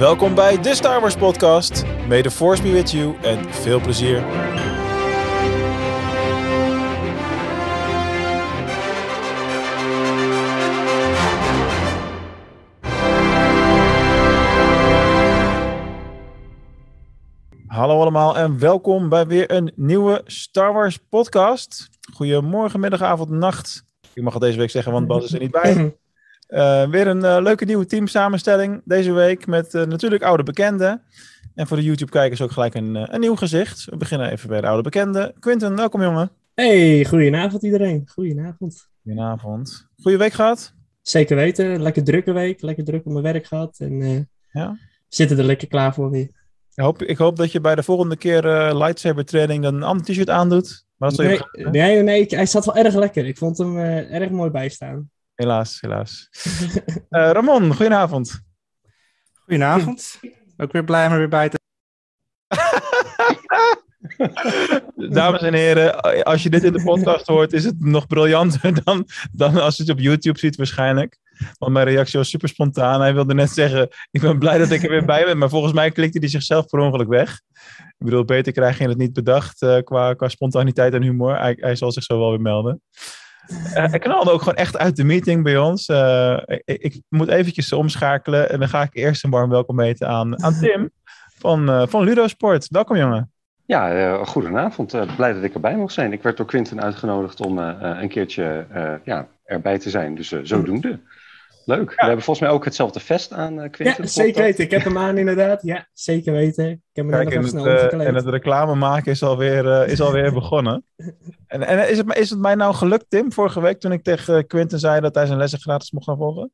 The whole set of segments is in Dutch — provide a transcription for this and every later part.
Welkom bij de Star Wars podcast. May the force be with you en veel plezier. Hallo allemaal en welkom bij weer een nieuwe Star Wars podcast. Goedemorgen, middag, avond, nacht. Ik mag het deze week zeggen, want Bas is er niet bij. Uh, weer een uh, leuke nieuwe teamsamenstelling deze week met uh, natuurlijk oude bekenden. En voor de YouTube-kijkers ook gelijk een, een nieuw gezicht. We beginnen even bij de oude bekenden. Quinten, welkom jongen. Hey, goedenavond iedereen. Goedenavond. Goedenavond. Goeie week gehad? Zeker weten. Lekker drukke week. Lekker druk op mijn werk gehad. En ja? zitten er lekker klaar voor weer. Ik hoop, ik hoop dat je bij de volgende keer lightsaber training dan een ander t-shirt aandoet. Maar nee, je nee, nee, hij zat wel erg lekker. Ik vond hem erg mooi bijstaan. Helaas, helaas. uh, Ramon, goedenavond. Goedenavond. Ook weer blij om er weer bij te Dames en heren, als je dit in de podcast hoort, is het nog briljanter dan, dan als je het op YouTube ziet waarschijnlijk. Want mijn reactie was super spontaan. Hij wilde net zeggen, ik ben blij dat ik er weer bij ben. Maar volgens mij klikte hij zichzelf per ongeluk weg. Ik bedoel, beter krijg je het niet bedacht uh, qua, qua spontaniteit en humor. Hij, hij zal zich zo wel weer melden. Uh, ik knalde ook gewoon echt uit de meeting bij ons. Uh, ik, ik, moet eventjes omschakelen en dan ga ik eerst een warm welkom meten aan, aan Tim van, uh, van Ludosport. Welkom jongen. Ja, goedenavond. blij dat ik erbij mag zijn. Ik werd door Quinten uitgenodigd om een keertje ja, erbij te zijn, dus zodoende. Leuk. We hebben volgens mij ook hetzelfde vest aan, uh, Quinten. Ja, zeker weten. Ik heb hem aan inderdaad. Ja, zeker weten. Ik heb hem Kijk, nog snel uh, En het reclame maken is alweer, uh, is alweer begonnen. En, en is, het, is het mij nou gelukt, Tim, vorige week toen ik tegen Quinten zei dat hij zijn lessen gratis mocht gaan volgen?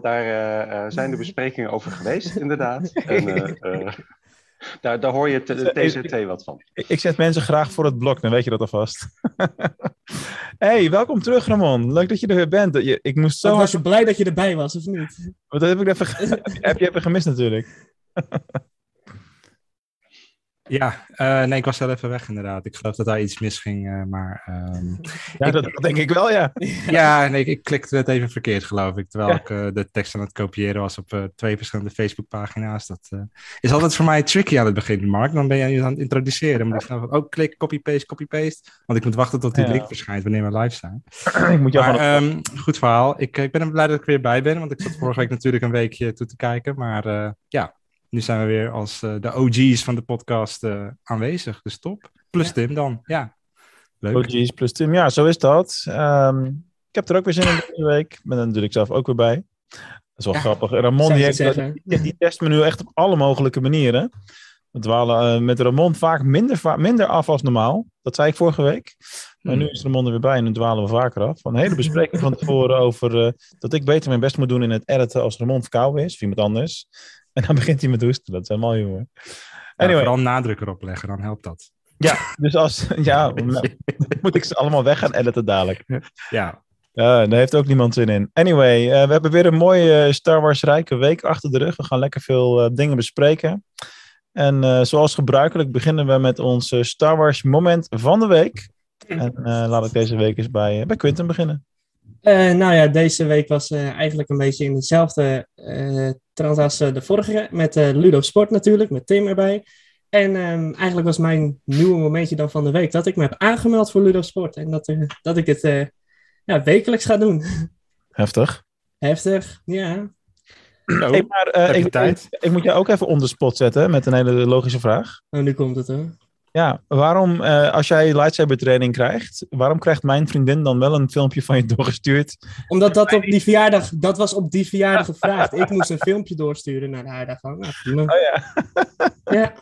daar zijn de besprekingen over geweest, inderdaad. en, daar, daar hoor je TCT wat van. Ik, ik zet mensen graag voor het blok, dan weet je dat alvast. hey, welkom terug Ramon. Leuk dat je er weer bent. Je, ik moest zo... Was je blij dat je erbij was, of niet? Wat heb, ik even, heb je even gemist natuurlijk. Ja, uh, nee, ik was wel even weg inderdaad. Ik geloof dat daar iets misging, uh, maar... Um, ja, ik, dat denk ik wel, ja. ja, nee, ik, klikte het even verkeerd, geloof ik. Terwijl ja. ik uh, de tekst aan het kopiëren was op twee verschillende Facebookpagina's. Dat is altijd voor mij tricky aan het begin, Mark. Dan ben je aan het introduceren. Maar ik snel van, oh, klik, copy-paste, copy-paste. Want ik moet wachten tot die ja. link verschijnt wanneer we live zijn. ik moet jou maar, um, goed verhaal. Ik, ik ben blij dat ik weer bij ben, want ik zat vorige week natuurlijk een weekje toe te kijken. Maar ja, nu zijn we weer als uh, de OG's van de podcast uh, aanwezig. Dus top. Plus ja. Tim dan. Ja. Leuk. OG's plus Tim. Ja, zo is dat. Um, ik heb er ook weer zin in deze week. Ik ben er natuurlijk zelf ook weer bij. Dat is wel ja. grappig. Ramon die, heeft, die, die test me nu echt op alle mogelijke manieren. We dwalen uh, met Ramon vaak minder, va minder af als normaal. Dat zei ik vorige week. Maar nu is Ramon er weer bij en nu dwalen we vaker af. Van een hele bespreking van tevoren over dat ik beter mijn best moet doen in het editen als Ramon verkouden is. Of iemand anders. En dan begint hij met hoesten. Dat is helemaal jongen. Anyway. Ja, vooral nadruk erop leggen, dan helpt dat. Ja, dus als... Ja, moet ik ze allemaal weg gaan editen dadelijk. Ja. Daar heeft ook niemand zin in. Anyway, uh, we hebben weer een mooie Star Wars rijke week achter de rug. We gaan lekker veel uh, dingen bespreken. En uh, zoals gebruikelijk beginnen we met ons Star Wars moment van de week. En laat ik deze week eens bij, bij Quinten beginnen. Uh, nou ja, deze week was uh, eigenlijk een beetje in dezelfde uh, trant als de vorige. Met Ludo Sport natuurlijk, met Tim erbij. En um, eigenlijk was mijn nieuwe momentje dan van de week dat ik me heb aangemeld voor Ludo Sport. En dat, dat ik het ja, wekelijks ga doen. Heftig. Heftig, ja. Nou, hey, maar, ik, ik, ik, moet jou ook even onder spot zetten met een hele logische vraag. Oh, nu komt het hoor. Ja, waarom, uh, als jij lightsaber training krijgt, waarom krijgt mijn vriendin dan wel een filmpje van je doorgestuurd? Omdat dat op die verjaardag, dat was op die verjaardag gevraagd. Ik moest een filmpje doorsturen naar haar daarvan. Nou, oh ja. ja.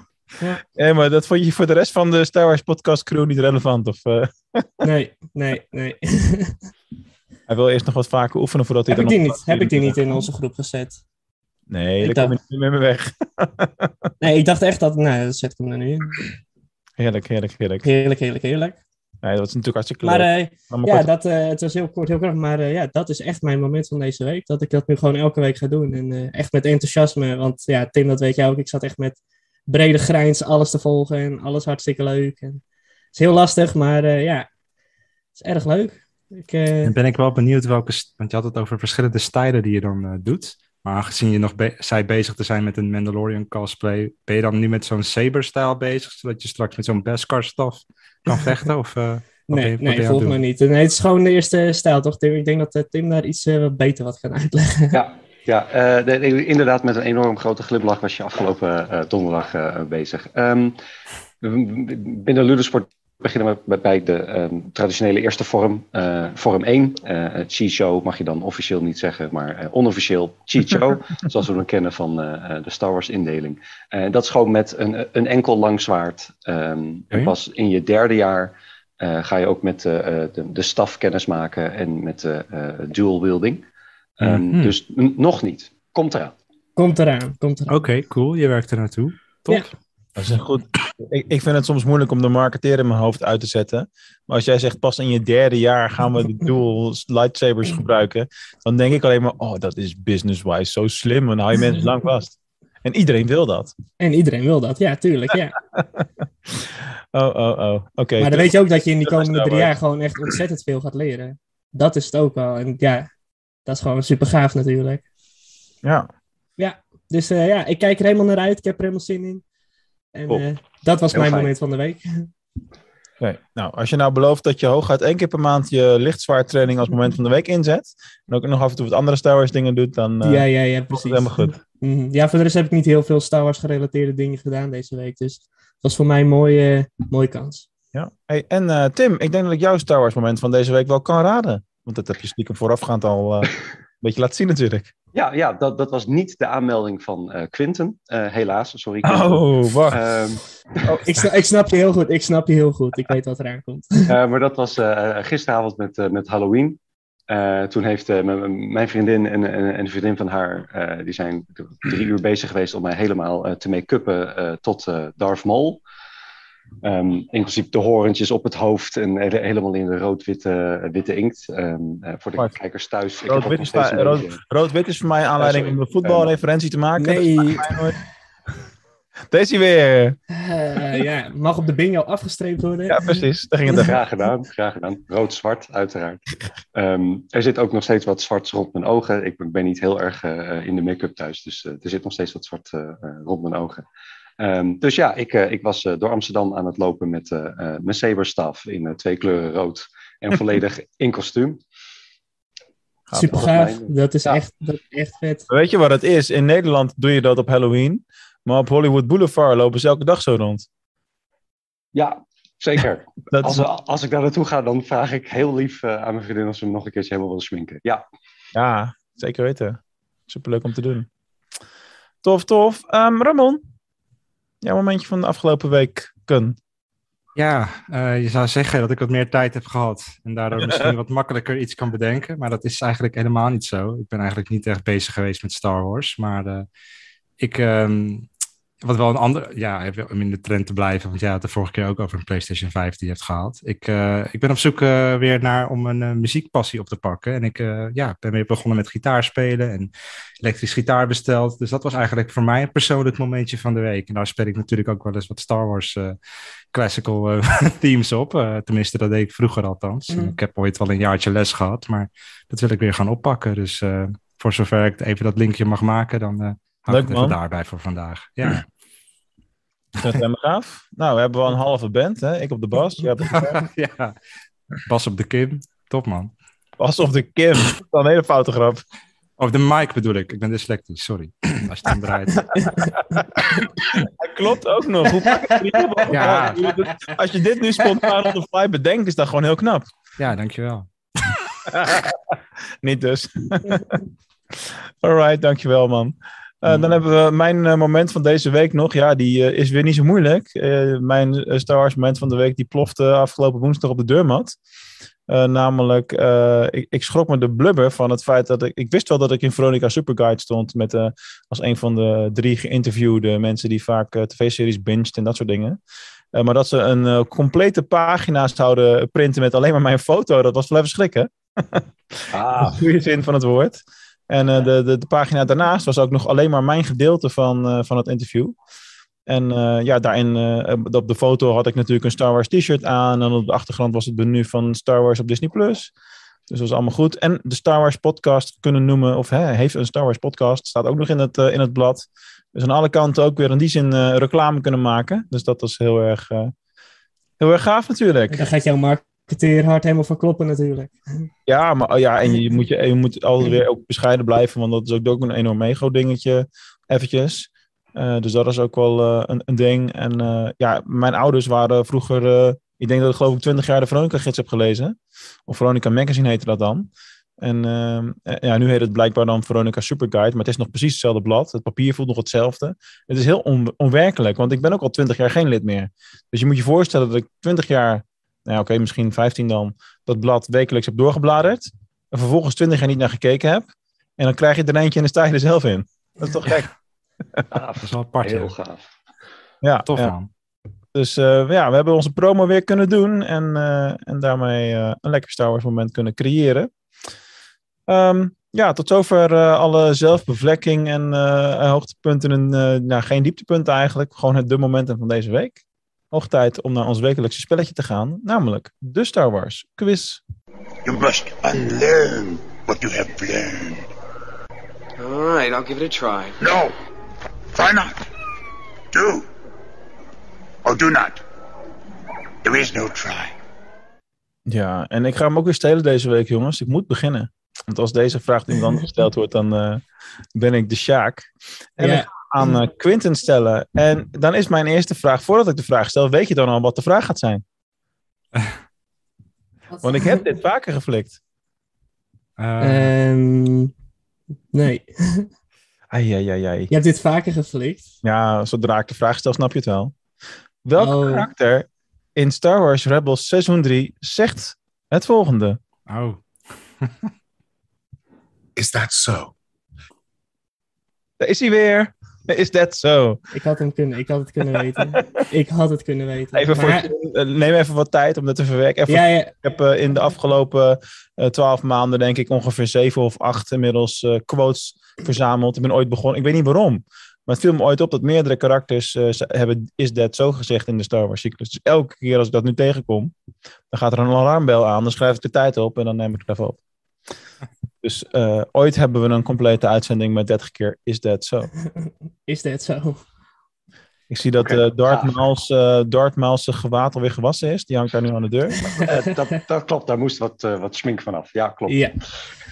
Ja. Nee, maar dat vond je voor de rest van de Star Wars podcast crew niet relevant? Of, uh... nee, nee, nee. hij wil eerst nog wat vaker oefenen voordat hij heb ik die niet, Heb ik die niet in onze groep gezet? Nee, ik dan kom je niet meer weg. nee, ik dacht echt dat... Nou, dat zet ik hem er nu in. Heerlijk, heerlijk, heerlijk. Heerlijk, heerlijk, heerlijk. Nee, dat is natuurlijk hartstikke maar, leuk. Uh, ja, dat, uh, het was heel kort, heel kort. Maar uh, ja, dat is echt mijn moment van deze week. Dat ik dat nu gewoon elke week ga doen. En echt met enthousiasme. Want ja, Tim, dat weet jij ook. Ik zat echt met brede grijns alles te volgen. En alles hartstikke leuk. En het is heel lastig, maar ja, het is erg leuk. Ik, ben ik wel benieuwd welke... Want je had het over verschillende stijlen die je dan doet. Maar aangezien je nog be zei bezig te zijn met een Mandalorian cosplay, ben je dan nu met zo'n Saber-stijl bezig, zodat je straks met zo'n Beskar-staf kan vechten? Of, uh, nee, nee volgens mij niet. Nee, het is gewoon de eerste stijl, toch Tim? Ik denk dat uh, Tim daar iets uh, beter wat kan uitleggen. Ja, ja de, inderdaad, met een enorm grote glimlach was je afgelopen donderdag bezig. Um, binnen Ludosport beginnen we bij de um, traditionele eerste vorm, uh, vorm 1. Uh, cheat show mag je dan officieel niet zeggen, maar uh, onofficieel cheat show, zoals we hem kennen van de Star Wars indeling. dat is gewoon met een, een enkel lang zwaard. Um, en pas in je derde jaar ga je ook met de, de staf kennis maken en met dual wielding. Um, mm -hmm. Dus nog niet. Komt eraan. Komt eraan, komt eraan. Oké, okay, cool. Je werkt er naartoe. Top. Ja. Dat is een goed. Ik, ik vind het soms moeilijk om de marketeer in mijn hoofd uit te zetten. Maar als jij zegt pas in je derde jaar gaan we de dual lightsabers gebruiken, dan denk ik alleen maar, oh, dat is business-wise zo slim. En hou je mensen lang vast. En iedereen wil dat. En iedereen wil dat, ja, tuurlijk, ja. oh, oh, oh. Oké. maar dan weet je ook dat je in die komende drie jaar gewoon echt ontzettend veel gaat leren. Dat is het ook wel. En ja, dat is gewoon super gaaf natuurlijk. Ja. Ja, dus uh, ja, ik kijk er helemaal naar uit. Ik heb er helemaal zin in. En uh, dat was Heel mijn fijn. moment van de week. Okay. Nou, als je nou belooft dat je hooguit één keer per maand je lichtzwaartraining als moment van de week inzet. En ook nog af en toe wat andere Star Wars dingen doet, dan uh, ja, ja, ja, precies. helemaal goed. Mm, ja, voor de rest heb ik niet heel veel Star Wars gerelateerde dingen gedaan deze week. Dus dat was voor mij een mooie, uh, mooie kans. Ja, hey, en uh, Tim, ik denk dat ik jouw Star Wars moment van deze week wel kan raden. Want dat heb je stiekem voorafgaand al een beetje laten zien natuurlijk. Ja, ja dat, dat was niet de aanmelding van uh, Quinten. Uh, helaas, sorry. Quinten. Oh, wacht. Um, oh, ik, snap, ik, snap, je heel goed. Ik snap je heel goed. Ik weet wat eraan komt. Uh, maar dat was gisteravond met, met Halloween. toen heeft mijn vriendin en, en, en, de vriendin van haar... die zijn drie uur bezig geweest om mij helemaal te make-uppen tot Darth Maul. Um, inclusief de horentjes op het hoofd en helemaal in de rood-witte witte inkt. Um, uh, voor de kijkers thuis. Rood-wit is, rood, rood is voor mij aanleiding om een voetbalreferentie te maken. Nee. Deze weer. Uh, ja, mag op de bingo afgestreept worden. Ja, precies. Daar ging het graag gedaan. Graag gedaan. Rood-zwart, uiteraard. Um, er zit ook nog steeds wat zwart rond mijn ogen. Ik ben niet heel erg uh, in de make-up thuis, dus uh, er zit nog steeds wat zwart rond mijn ogen. Um, dus ja, ik, uh, ik was uh, door Amsterdam aan het lopen met uh, mijn saberstaf in twee kleuren rood en volledig in kostuum. Super gaaf, dat is, ja. echt, dat is echt vet. Weet je wat het is? In Nederland doe je dat op Halloween, maar op Hollywood Boulevard lopen ze elke dag zo rond. Ja, zeker. als, is... als ik daar naartoe ga, dan vraag ik heel lief aan mijn vriendin of ze me nog een keertje helemaal willen schminken. Ja, ja zeker weten. Superleuk om te doen. Tof, tof. Um, Ramon? Jouw momentje van de afgelopen week kun? Ja, uh, je zou zeggen dat ik wat meer tijd heb gehad en daardoor misschien wat makkelijker iets kan bedenken, maar dat is eigenlijk helemaal niet zo. Ik ben eigenlijk niet echt bezig geweest met Star Wars, maar uh, ik, um, wat wel een andere, ja, om in de trend te blijven, want ja, de vorige keer ook over een PlayStation 5 die je hebt gehaald. Ik, uh, ik ben op zoek uh, weer naar om een uh, muziekpassie op te pakken. En ik ja, ben weer begonnen met gitaar spelen en elektrisch gitaar besteld. Dus dat was eigenlijk voor mij een persoonlijk momentje van de week. En daar speel ik natuurlijk ook wel eens wat Star Wars classical themes op. tenminste, dat deed ik vroeger althans. Mm. Ik heb ooit wel een jaartje les gehad, maar dat wil ik weer gaan oppakken. Dus voor zover ik even dat linkje mag maken, dan het even daarbij voor vandaag. Ja. Dat gaaf. Nou, we hebben wel een halve band. Hè? Ik op de bas. Jij op de ja, Bas op de Kim. Top, man. Bas op de Kim. Dat is een hele foute grap. Of de mic bedoel ik. Ik ben dyslectisch, sorry. Als je het draait. Hij klopt ook nog. Hoe ja. Als je dit nu spontaan op de fly bedenkt, is dat gewoon heel knap. Ja, dankjewel. Niet dus. Alright, dankjewel man. Uh, dan hebben we mijn uh, moment van deze week nog. Ja, die uh, is weer niet zo moeilijk. mijn Star Wars moment van de week die plofte afgelopen woensdag op de deurmat. namelijk, ik, ik, schrok me de blubber van het feit dat ik... Ik wist wel dat ik in Veronica Superguide stond met, als een van de drie geïnterviewde mensen die vaak tv-series binged en dat soort dingen. maar dat ze een complete pagina zouden printen met alleen maar mijn foto, dat was wel even schrikken. ah. goede zin van het woord. En uh, de, de, de, pagina daarnaast was ook nog alleen maar mijn gedeelte van, uh, van het interview. En uh, ja, daarin, op de foto had ik natuurlijk een Star Wars t-shirt aan. En op de achtergrond was het menu van Star Wars op Disney+. Plus. Dus dat is allemaal goed. En de Star Wars podcast kunnen noemen, of hè, heeft een Star Wars podcast, staat ook nog in het, eh, in het blad. Dus aan alle kanten ook weer in die zin eh, reclame kunnen maken. Dus dat is heel erg, eh, heel erg gaaf natuurlijk. Daar gaat jouw marketeer hard helemaal van kloppen natuurlijk. Ja, maar oh ja, en je moet, je, je moet altijd weer ook bescheiden blijven, want dat is ook, een enorm ego-dingetje, eventjes. Eh, dus dat is ook wel eh, een, een ding. En eh, ja, mijn ouders waren vroeger, ik denk dat ik geloof ik 20 jaar de Veronica-gids heb gelezen. Of Veronica Magazine heette dat dan. En ja, nu heet het blijkbaar dan Veronica Superguide, maar het is nog precies hetzelfde blad. Het papier voelt nog hetzelfde. Het is heel on- onwerkelijk, want ik ben ook al 20 jaar geen lid meer. Dus je moet je voorstellen dat ik 20 jaar, nou oké, misschien 15 dan, dat blad wekelijks heb doorgebladerd. En vervolgens 20 jaar niet naar gekeken heb. En dan krijg je er eentje en dan sta je er zelf in. Dat is toch gek? Dat is wel apart. Heel Heel gaaf. Ja, tof, ja. man. Dus eh, ja, we hebben onze promo weer kunnen doen en, eh, en daarmee eh, een lekker Star Wars moment kunnen creëren. Ehm, ja, tot zover eh, alle zelfbevlekking en eh, hoogtepunten en eh, nou, geen dieptepunten eigenlijk. Gewoon het de momenten van deze week. Hoog tijd om naar ons wekelijkse spelletje te gaan, namelijk de Star Wars quiz. You must unlearn what you have learned. All right, I'll give it a try. No, try not. Do. Or do not. There is no try. Ja, en ik ga hem ook weer stelen deze week, jongens. Ik moet beginnen. Want als deze vraag iemand anders gesteld wordt, dan eh, ben ik de Sjaak. En Ja. ik ga aan eh, Quinten stellen. En dan is mijn eerste vraag, voordat ik de vraag stel, weet je dan al wat de vraag gaat zijn? Want ik heb dit vaker geflikt. Eh, Ehm, nee, Ai, ai, ai, ai. je hebt dit vaker geflikt. Ja, zodra ik de vraag stel, snap je het wel. Welk Oh. karakter in Star Wars Rebels seizoen 3 zegt het volgende? oh, Is that so? Daar is hij weer. Is that so? Ik had, hem kunnen, ik had het kunnen weten. ik had het kunnen weten. Even voor, Maar- eh, neem even wat tijd om dat te verwerken. Even ja, ja, Ik heb eh, in de afgelopen eh, twaalf maanden, denk ik, ongeveer zeven of acht inmiddels quotes verzameld. Ik ben ooit begonnen, ik weet niet waarom. Maar het viel me ooit op dat meerdere karakters hebben is dat zo gezegd in de Star Wars cyclus. Dus elke keer als ik dat nu tegenkom, dan gaat er een alarmbel aan. Dan schrijf ik de tijd op en dan neem ik het even op. Dus eh, ooit hebben we een complete uitzending met 30 keer is dat zo. is dat zo? Ik zie dat eh. Maul's, eh, Darth Maul's gewaad alweer gewassen is. Die hangt daar nu aan de deur. Eh, dat, dat klopt, daar moest wat, eh, wat schmink vanaf. Ja, klopt. Ja.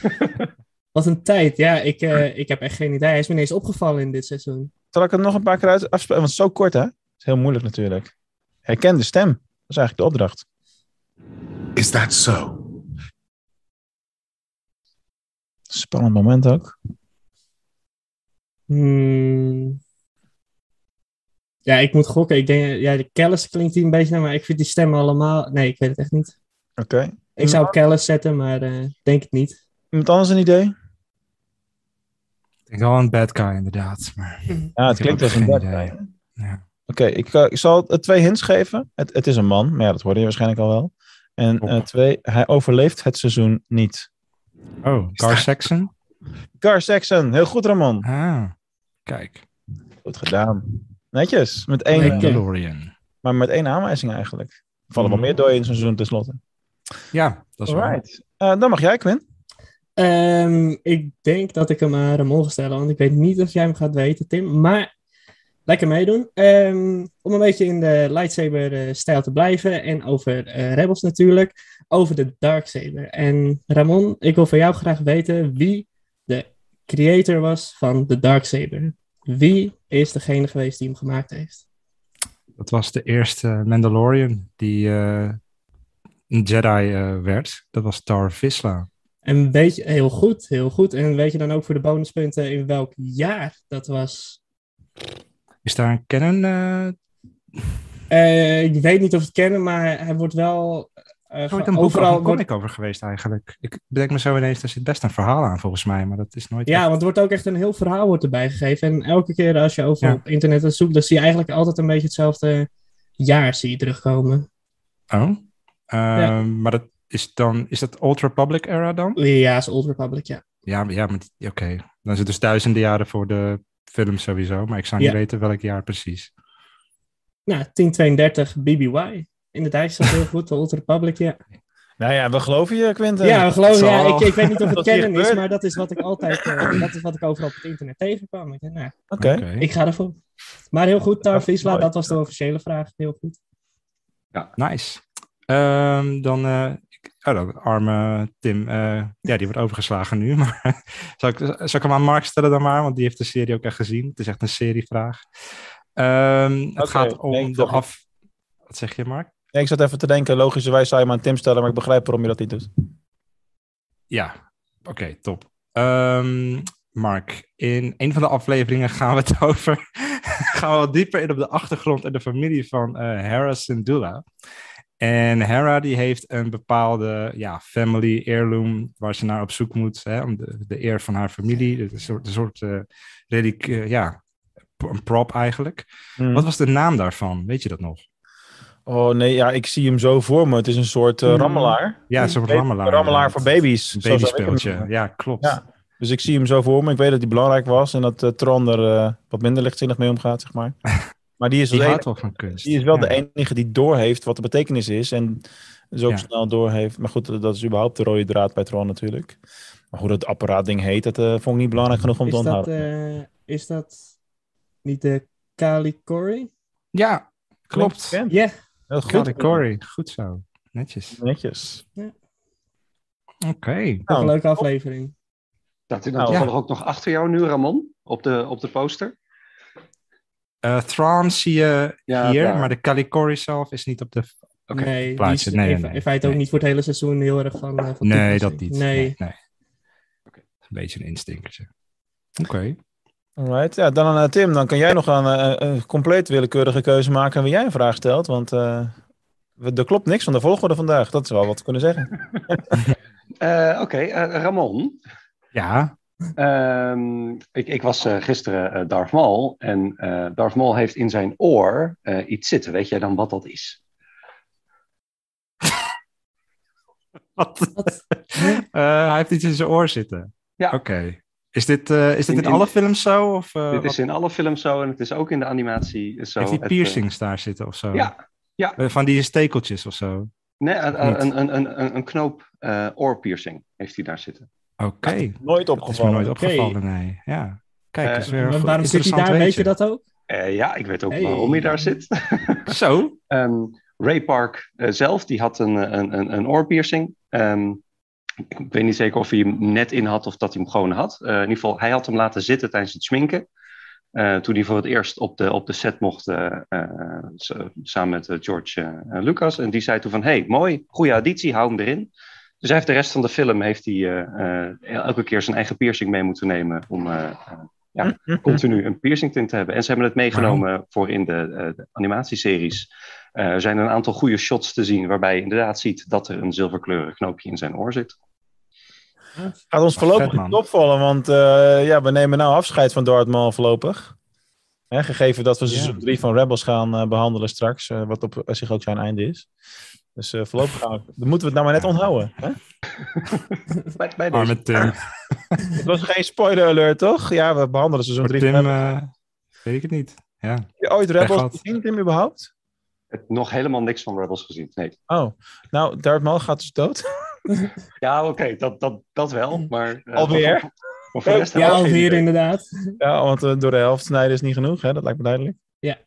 Wat een tijd. Ja, ik, eh, ik heb echt geen idee. Hij is me ineens opgevallen in dit seizoen. Zal ik het nog een paar keer uit afspelen? Want het is zo kort, hè? Het is heel moeilijk natuurlijk. Herken de stem. Dat is eigenlijk de opdracht. Is that so? Spannend moment ook. Hmm. Ja, ik moet gokken. Ik denk, ja, de Kellis klinkt hier een beetje naar, maar ik vind die stemmen allemaal... Nee, ik weet het echt niet. Oké. Ik zou op Kellis zetten, maar eh, denk het niet. Iemand anders een idee? ik denk wel een bad guy inderdaad. Maar, Ja, het klinkt als een bad idee. guy. ja. Oké, ik, eh, ik zal het twee hints geven. Het, het is een man, maar ja, dat hoorde je waarschijnlijk al wel. En eh, twee, hij overleeft het seizoen niet. Oh, Gar Saxon? Gar Saxon, heel goed Ramon. Ah, kijk. Goed gedaan. Netjes, met één, Lekker. Mandalorian. maar met één aanwijzing eigenlijk. Er vallen wel Mhm. meer doden in het seizoen tenslotte. Ja, dat is waar. Alright. Eh, dan mag jij, Quinn. Ehm, ik denk dat ik hem aan Ramon ga stellen, want ik weet niet of jij hem gaat weten, Tim. Maar lekker meedoen. Ehm, om een beetje in de lightsaber-stijl te blijven en over eh, Rebels natuurlijk, over de Darksaber. En Ramon, ik wil van jou graag weten wie de creator was van de Darksaber. Wie is degene geweest die hem gemaakt heeft? Dat was de eerste Mandalorian die eh, een Jedi eh, werd. Dat was Tar Vizsla. En weet je, heel goed, heel goed. En weet je dan ook voor de bonuspunten in welk jaar dat was? Is daar een canon? eh ik weet niet of het kennen, maar hij wordt wel. Ge- een boek overal wordt, comic over geweest eigenlijk. Ik bedenk me zo ineens, er zit best een verhaal aan volgens mij, maar dat is nooit... ja, echt- want er wordt ook echt een heel verhaal wordt erbij gegeven. En elke keer als je over Ja. op internet zoekt, dan zie je eigenlijk altijd een beetje hetzelfde jaar zie je terugkomen. Oh, Ehm, Ja. maar dat is dan, is dat Old Republic era dan? Ja, is Old Republic, ja. Ja, maar- ja, maar oké. Dan is het dus duizenden jaren voor de film sowieso, maar ik zou Ja. niet weten welk jaar precies. Nou, 1032 BBY. Inderdaad, is dat heel goed, de Old Republic, ja. Nou ja, we geloven je, Quinten. Ja, we geloven, ja, ik, ik weet niet of het Dat kennen is, maar dat is wat ik altijd, eh, dat is wat ik overal op het internet tegenkwam. Nou, Oké. Oké. ik ga ervoor. Maar heel goed, Tar Visla, mooi. dat was de officiële vraag. Heel goed. Nice. Ehm, dan, eh, ik- oh, dan arme Tim. eh, ja, die wordt overgeslagen nu. Maar zal, ik, zal ik hem aan Mark stellen dan maar? Want die heeft de serie ook echt gezien. Het is echt een serievraag. Ehm, het gaat om de af... Wat zeg je, Mark? Ik zat even te denken, logischerwijs zou je hem aan Tim stellen, maar ik begrijp waarom je dat niet doet. Ja, oké, top. Ehm, Mark, in een van de afleveringen gaan we het over. gaan we wat dieper in op de achtergrond en de familie van eh Hera Syndulla. En Hera die heeft een bepaalde ja, family heirloom waar ze naar op zoek moet. Hè, om de, de eer van haar familie. Een soort, een soort relic, eh, ja, een prop eigenlijk. Hmm. Wat was de naam daarvan? Weet je dat nog? Oh nee, ja, ik zie hem zo voor me. Het is een soort eh, Hmm. rammelaar. Ja, zo'n Baby- rammelaar. rammelaar voor baby's. Een Zo babyspeeltje. Ja, klopt. Ja. Dus ik zie hem zo voor me. Ik weet dat hij belangrijk was en dat eh, Tron er eh, wat minder lichtzinnig mee omgaat, zeg maar. Maar die is, Die houdt enige, wel van kunst. die is wel Ja. de enige die doorheeft wat de betekenis is. En dus ook Ja. snel doorheeft. Maar goed, dat is überhaupt de rode draad bij Tron natuurlijk. Maar hoe dat apparaatding heet, dat eh, vond ik niet belangrijk genoeg om te Is dat, onthouden. eh, is dat niet de Calicori? Ja, klopt. Ja, Heel goed. Category. Goed zo. Netjes. Netjes. Oké. nog een Nou, leuke aflevering. Staat hij dan Nou, toevallig ook nog achter jou nu, Ramon? Op de, op de poster? Eh Thrawn zie je Ja, hier, daar. maar de Calicori zelf is niet op de... Oké. nee, die plaatje. is Nee, in, nee, in feite ook niet voor het hele seizoen heel erg van, eh, van Nee, dat niet. Nee. Nee. nee. Een beetje een instinkertje. Oké. Alright. Ja, dan aan Tim. Dan kan jij nog aan eh, een compleet willekeurige keuze maken wie jij een vraag stelt. Want eh, we- er klopt niks van de volgorde vandaag. Dat is wel wat we kunnen zeggen. Eh, Oké, eh, Ramon. Ja. Ehm, ik, ik was eh, gisteren eh, Darth Maul. En eh Darth Maul heeft in zijn oor eh, iets zitten. Weet jij dan wat dat is? Wat? Eh, hij heeft iets in zijn oor zitten. Ja. Oké. Is dit, eh, is dit in, In- in- alle films zo? Of, eh, Dit wat- is in alle films zo en het is ook in de animatie zo. heeft hij Het, eh, piercings daar zitten of zo? ja, ja. Van die stekeltjes of zo? nee, een, een, een, een, knoop eh, oorpiercing heeft hij daar zitten. Oké. Nooit Dat is me opgevallen. nooit opgevallen, nee. Ja. Kijk, is weer waarom zit hij daar? Weet je dat ook? Eh, ja, ik weet ook Hey. waarom hij daar zit. Zo? Ehm, Ray Park zelf, die had een, een, een, een oorpiercing. Ehm, ik weet niet zeker of hij hem net in had of dat hij hem gewoon had. Eh, in ieder geval, hij had hem laten zitten tijdens het schminken. Eh, toen hij voor het eerst op de, op de set mocht, eh, samen met George Lucas. En die zei toen van, hey, mooi, goede auditie, hou hem erin. Dus hij heeft de rest van de film heeft hij, elke keer zijn eigen piercing mee moeten nemen om ja, continu een piercing tint te hebben. En ze hebben het meegenomen voor in de, de animatieseries. Er zijn een aantal goede shots te zien waarbij je inderdaad ziet dat er een zilverkleurig knoopje in zijn oor zit. Gaat ons voorlopig niet opvallen, want eh, ja, we nemen nou afscheid van Darth Maul voorlopig. Hè, gegeven dat we Ja. seizoen 3 van Rebels gaan eh, behandelen straks, eh, wat op zich ook zijn einde is. Dus eh, voorlopig gaan we, dan moeten we het nou maar net onthouden. Hè? Bij. Arme Tim. Het was geen spoiler alert, toch? Ja, we behandelen seizoen Voor 3 Tim, van Rebels. eh, weet ik het niet. Ja. Heb je ooit Rebels gezien, Tim, überhaupt? Nog helemaal niks van Rebels gezien. Nee. Oh, nou, Darth Maul gaat dus dood. Ja, oké, dat, dat, dat wel. Maar, eh, Alweer? voor- voor- voor de rest Ja, alweer inderdaad. Ja, want eh, door de helft snijden is niet genoeg, hè? dat lijkt me duidelijk. Ja.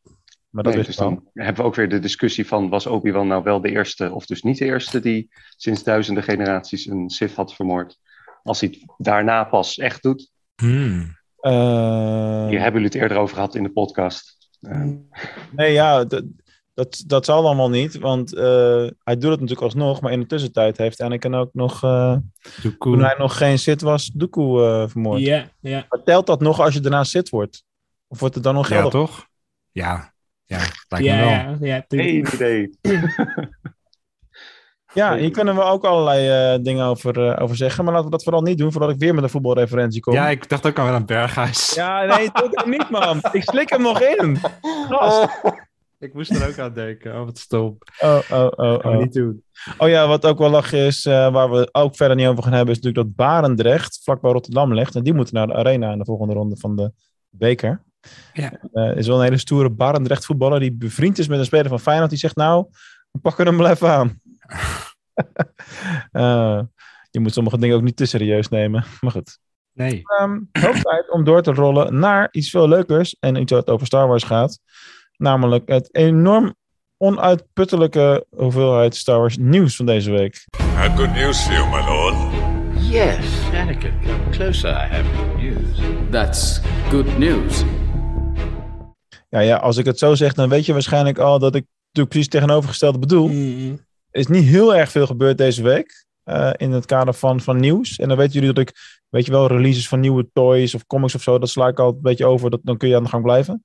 Maar dat Nee, is dus dan. dan hebben we ook weer de discussie van... was Obi-Wan nou wel de eerste of dus niet de eerste... die sinds duizenden generaties een Sith had vermoord? Als hij het daarna pas echt doet. Hmm. Eh, Hier hebben jullie het eerder over gehad in de podcast. Nee, ja, dat, dat, zal allemaal niet. Want eh, hij doet het natuurlijk alsnog. Maar in de tussentijd heeft Anakin ook nog... eh, toen hij nog geen Sith was, Dooku eh, vermoord. Ja, ja. Maar telt dat nog als je daarna Sith wordt? Of wordt het dan nog Ja, geldig? toch? Ja. Ja, lijkt Ja, me wel. ja, ja. Geen idee. Ja, hier kunnen we ook allerlei eh, dingen over, eh, over zeggen. Maar laten we dat vooral niet doen, voordat ik weer met een voetbalreferentie kom. Ja, ik dacht ook al wel aan Berghuis. Ja, nee, doe het niet, man. Ik slik hem nog in. Gast. Ik moest er ook aan denken. Oh, wat stom. Oh, oh, oh, oh. niet doen. Oh ja, wat ook wel lachen is, eh, waar we ook verder niet over gaan hebben, is natuurlijk dat Barendrecht vlakbij Rotterdam ligt. En die moeten naar de arena in de volgende ronde van de beker. Ja. Eh, is wel een hele stoere Barendrecht voetballer die bevriend is met een speler van Feyenoord. Die zegt nou, we pakken hem wel even aan. Eh, je moet sommige dingen ook niet te serieus nemen. Maar goed. Nee. Ehm hoog tijd om door te rollen naar iets veel leukers. En iets wat over Star Wars gaat. Namelijk het enorm onuitputtelijke hoeveelheid Star Wars nieuws van deze week. I have good news for you, my lord. Yes, Anakin, come closer. I have good news. That's good news. Ja, ja, als ik het zo zeg, dan weet je waarschijnlijk al dat ik natuurlijk precies tegenovergestelde bedoel. Mm. Er is niet heel erg veel gebeurd deze week. eh, in het kader van, van nieuws. En dan weten jullie dat ik, weet je wel, releases van nieuwe toys of comics of zo, dat sla ik al een beetje over. Dat, dan kun je aan de gang blijven.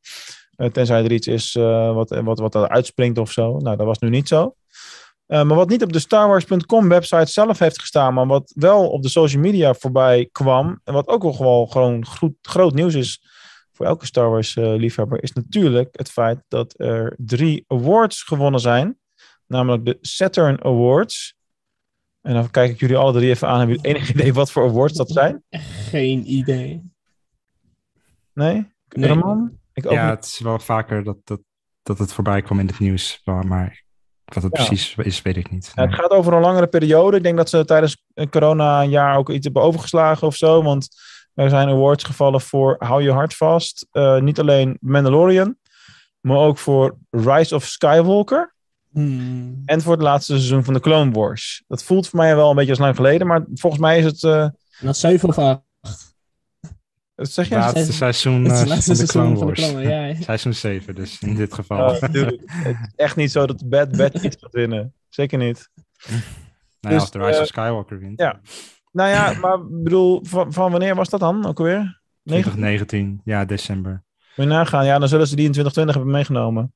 Eh, tenzij er iets is eh, wat, wat, wat er uitspringt of zo. Nou, dat was nu niet zo. Eh, maar wat niet op de StarWars.com website zelf heeft gestaan, maar wat wel op de social media voorbij kwam. En wat ook wel gewoon, gewoon goed, groot nieuws is voor elke Star Wars liefhebber, is natuurlijk het feit dat er drie awards gewonnen zijn. Namelijk de Saturn Awards. En dan kijk ik jullie alle drie even aan. Hebben jullie enig idee wat voor awards dat zijn? Geen idee. Nee? Nee. Roman? Ik ook Ja, niet. het is wel vaker dat, dat, dat het voorbij kwam in het nieuws. Maar, maar wat het Ja. precies is, weet ik niet. Ja, het gaat over een langere periode. Ik denk dat ze tijdens een corona-jaar ook iets hebben overgeslagen of zo. Want er zijn awards gevallen voor Hou je hart vast. Eh, niet alleen Mandalorian, maar ook voor Rise of Skywalker. Hmm. En voor het laatste seizoen van de Clone Wars. Dat voelt voor mij wel een beetje als lang geleden. Maar volgens mij is het... eh, En dan 7 of 8. Wat zeg je? Het laatste seizoen Het is eh, het laatste van de seizoen Clone van de Wars. Clone Wars, ja, ja. Seizoen 7 dus, in dit geval. Het is echt niet zo dat Bad Bad iets gaat winnen. Zeker niet. nou ja, dus, als de Rise eh, of Skywalker wint. ja. Nou ja, maar ik bedoel, van, van wanneer was dat dan ook alweer? 9? 2019, ja, december. Moet je nagaan. Ja, dan zullen ze die in 2020 hebben meegenomen.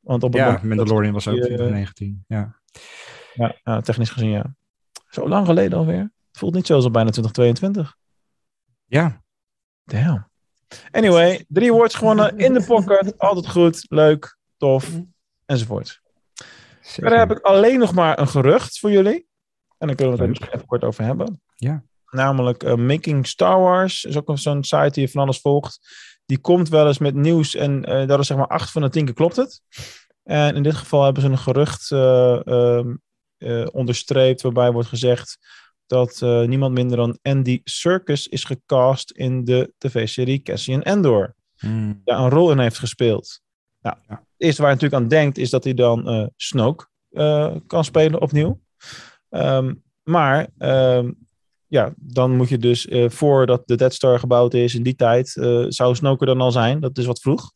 Want op het Ja, Mandalorian was ook die, eh, 2019. Ja. Ja, ja, technisch gezien ja. Zo lang geleden alweer. Het voelt niet zo als al bijna 2022. ja, Damn. Anyway, drie awards gewonnen in de pocket. Altijd goed, leuk, tof, enzovoort. zeker. Verder heb ik alleen nog maar een gerucht voor jullie. En daar kunnen we het even kort over hebben. Ja. Namelijk eh, Making Star Wars. is ook zo'n site die je van alles volgt. Die komt wel eens met nieuws en eh, dat is zeg maar acht van de tien keer klopt het. En in dit geval hebben ze een gerucht eh, ehm, eh, onderstreept waarbij wordt gezegd dat eh, niemand minder dan Andy Serkis is gecast in de tv-serie Cassian Endor Hmm. daar een rol in heeft gespeeld. Nou, Ja. het eerste waar je natuurlijk aan denkt is dat hij dan eh Snoke eh, kan spelen opnieuw. Ehm, maar ehm, ja, dan moet je dus eh, voordat de Death Star gebouwd is in die tijd, eh, zou Snoke er dan al zijn. Dat is wat vroeg,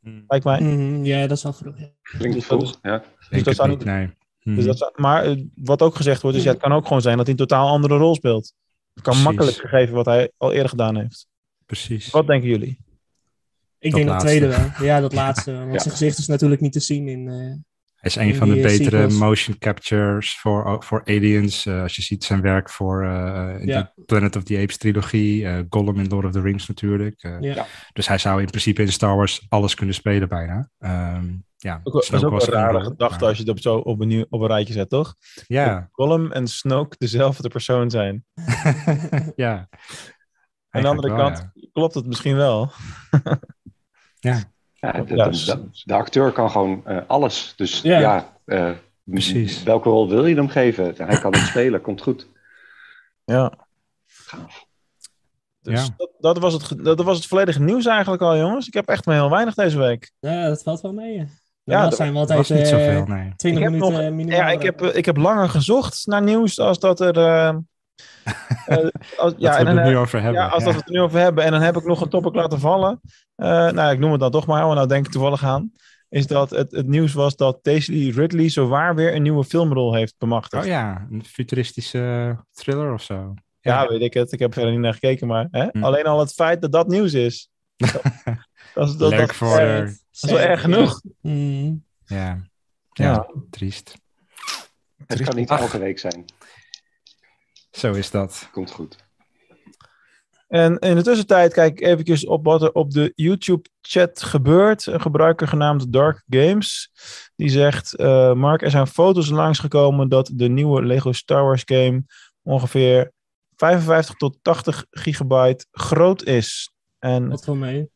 Hmm. lijkt mij. Hmm, ja, dat is wel vroeg. ja. Klinkt Dus dat vroeg, ja. Denk dat zou niet, niet- nee. Hmm. Dus dat zou- maar eh, wat ook gezegd wordt, is ja, het kan ook gewoon zijn dat hij een totaal andere rol speelt. Het kan Precies. makkelijk gegeven wat hij al eerder gedaan heeft. Precies. Wat denken jullie? Ik Dat denk dat laatste. tweede wel. Ja, dat laatste. Want Ja. zijn gezicht is natuurlijk niet te zien in... eh, Hij is een van de eh, betere sequels. motion captures voor, voor aliens. Als je ziet zijn werk voor eh, Ja. de Planet of the Apes trilogie. eh Gollum in Lord of the Rings natuurlijk. Eh, ja. Dus hij zou in principe in Star Wars alles kunnen spelen bijna. Ehm, ja, Ook, dat is ook was een rare gedachte maar- als je het op, zo op een, nieuw- op een rijtje zet, toch? Ja, Gollum en Snoke dezelfde persoon zijn. ja. Aan de andere wel, kant klopt het misschien wel. Ja, Ja, de, acteur kan gewoon eh, alles. Dus Ja. ja, eh, Precies. welke rol wil je hem geven? Hij kan het spelen, komt goed. Ja. Gaaf. Dus Ja. dat, dat, was het, dat was het volledige nieuws eigenlijk al, jongens. Ik heb echt maar heel weinig deze week. ja, dat valt wel mee. Ja, Ja, dat zijn we was altijd niet eh, zoveel, nee. 20 Ik heb minuten nog- eh, minimaal. Ja, ik heb, eh, ik heb langer gezocht naar nieuws als dat er... eh, eh, als, ja, en we het nu eh, over hebben. ja, als dat we het er nu over hebben. En dan heb ik nog een topic laten vallen. Eh, nou, ik noem het dan toch maar. Want nou denk ik toevallig aan. Is dat het, het nieuws was dat Daisy Ridley zowaar weer een nieuwe filmrol heeft bemachtigd. Oh ja, een futuristische thriller of zo. Ja, weet ik het. Ik heb verder niet naar gekeken, maar hè? Hm. alleen al het feit dat dat nieuws is. dat, is- dat, Leuk dat- voor... dat is wel erg genoeg. Hmm. ja. Ja. ja, triest. Het kan niet Ach. elke week zijn. Zo is dat. Komt goed. En in de tussentijd kijk ik eventjes op wat er op de YouTube-chat gebeurt. Een gebruiker genaamd Dark Games. Die zegt, eh, Mark, er zijn foto's langsgekomen dat de nieuwe Lego Star Wars game ongeveer 55 tot 80 gigabyte groot is. En Wat voor mee.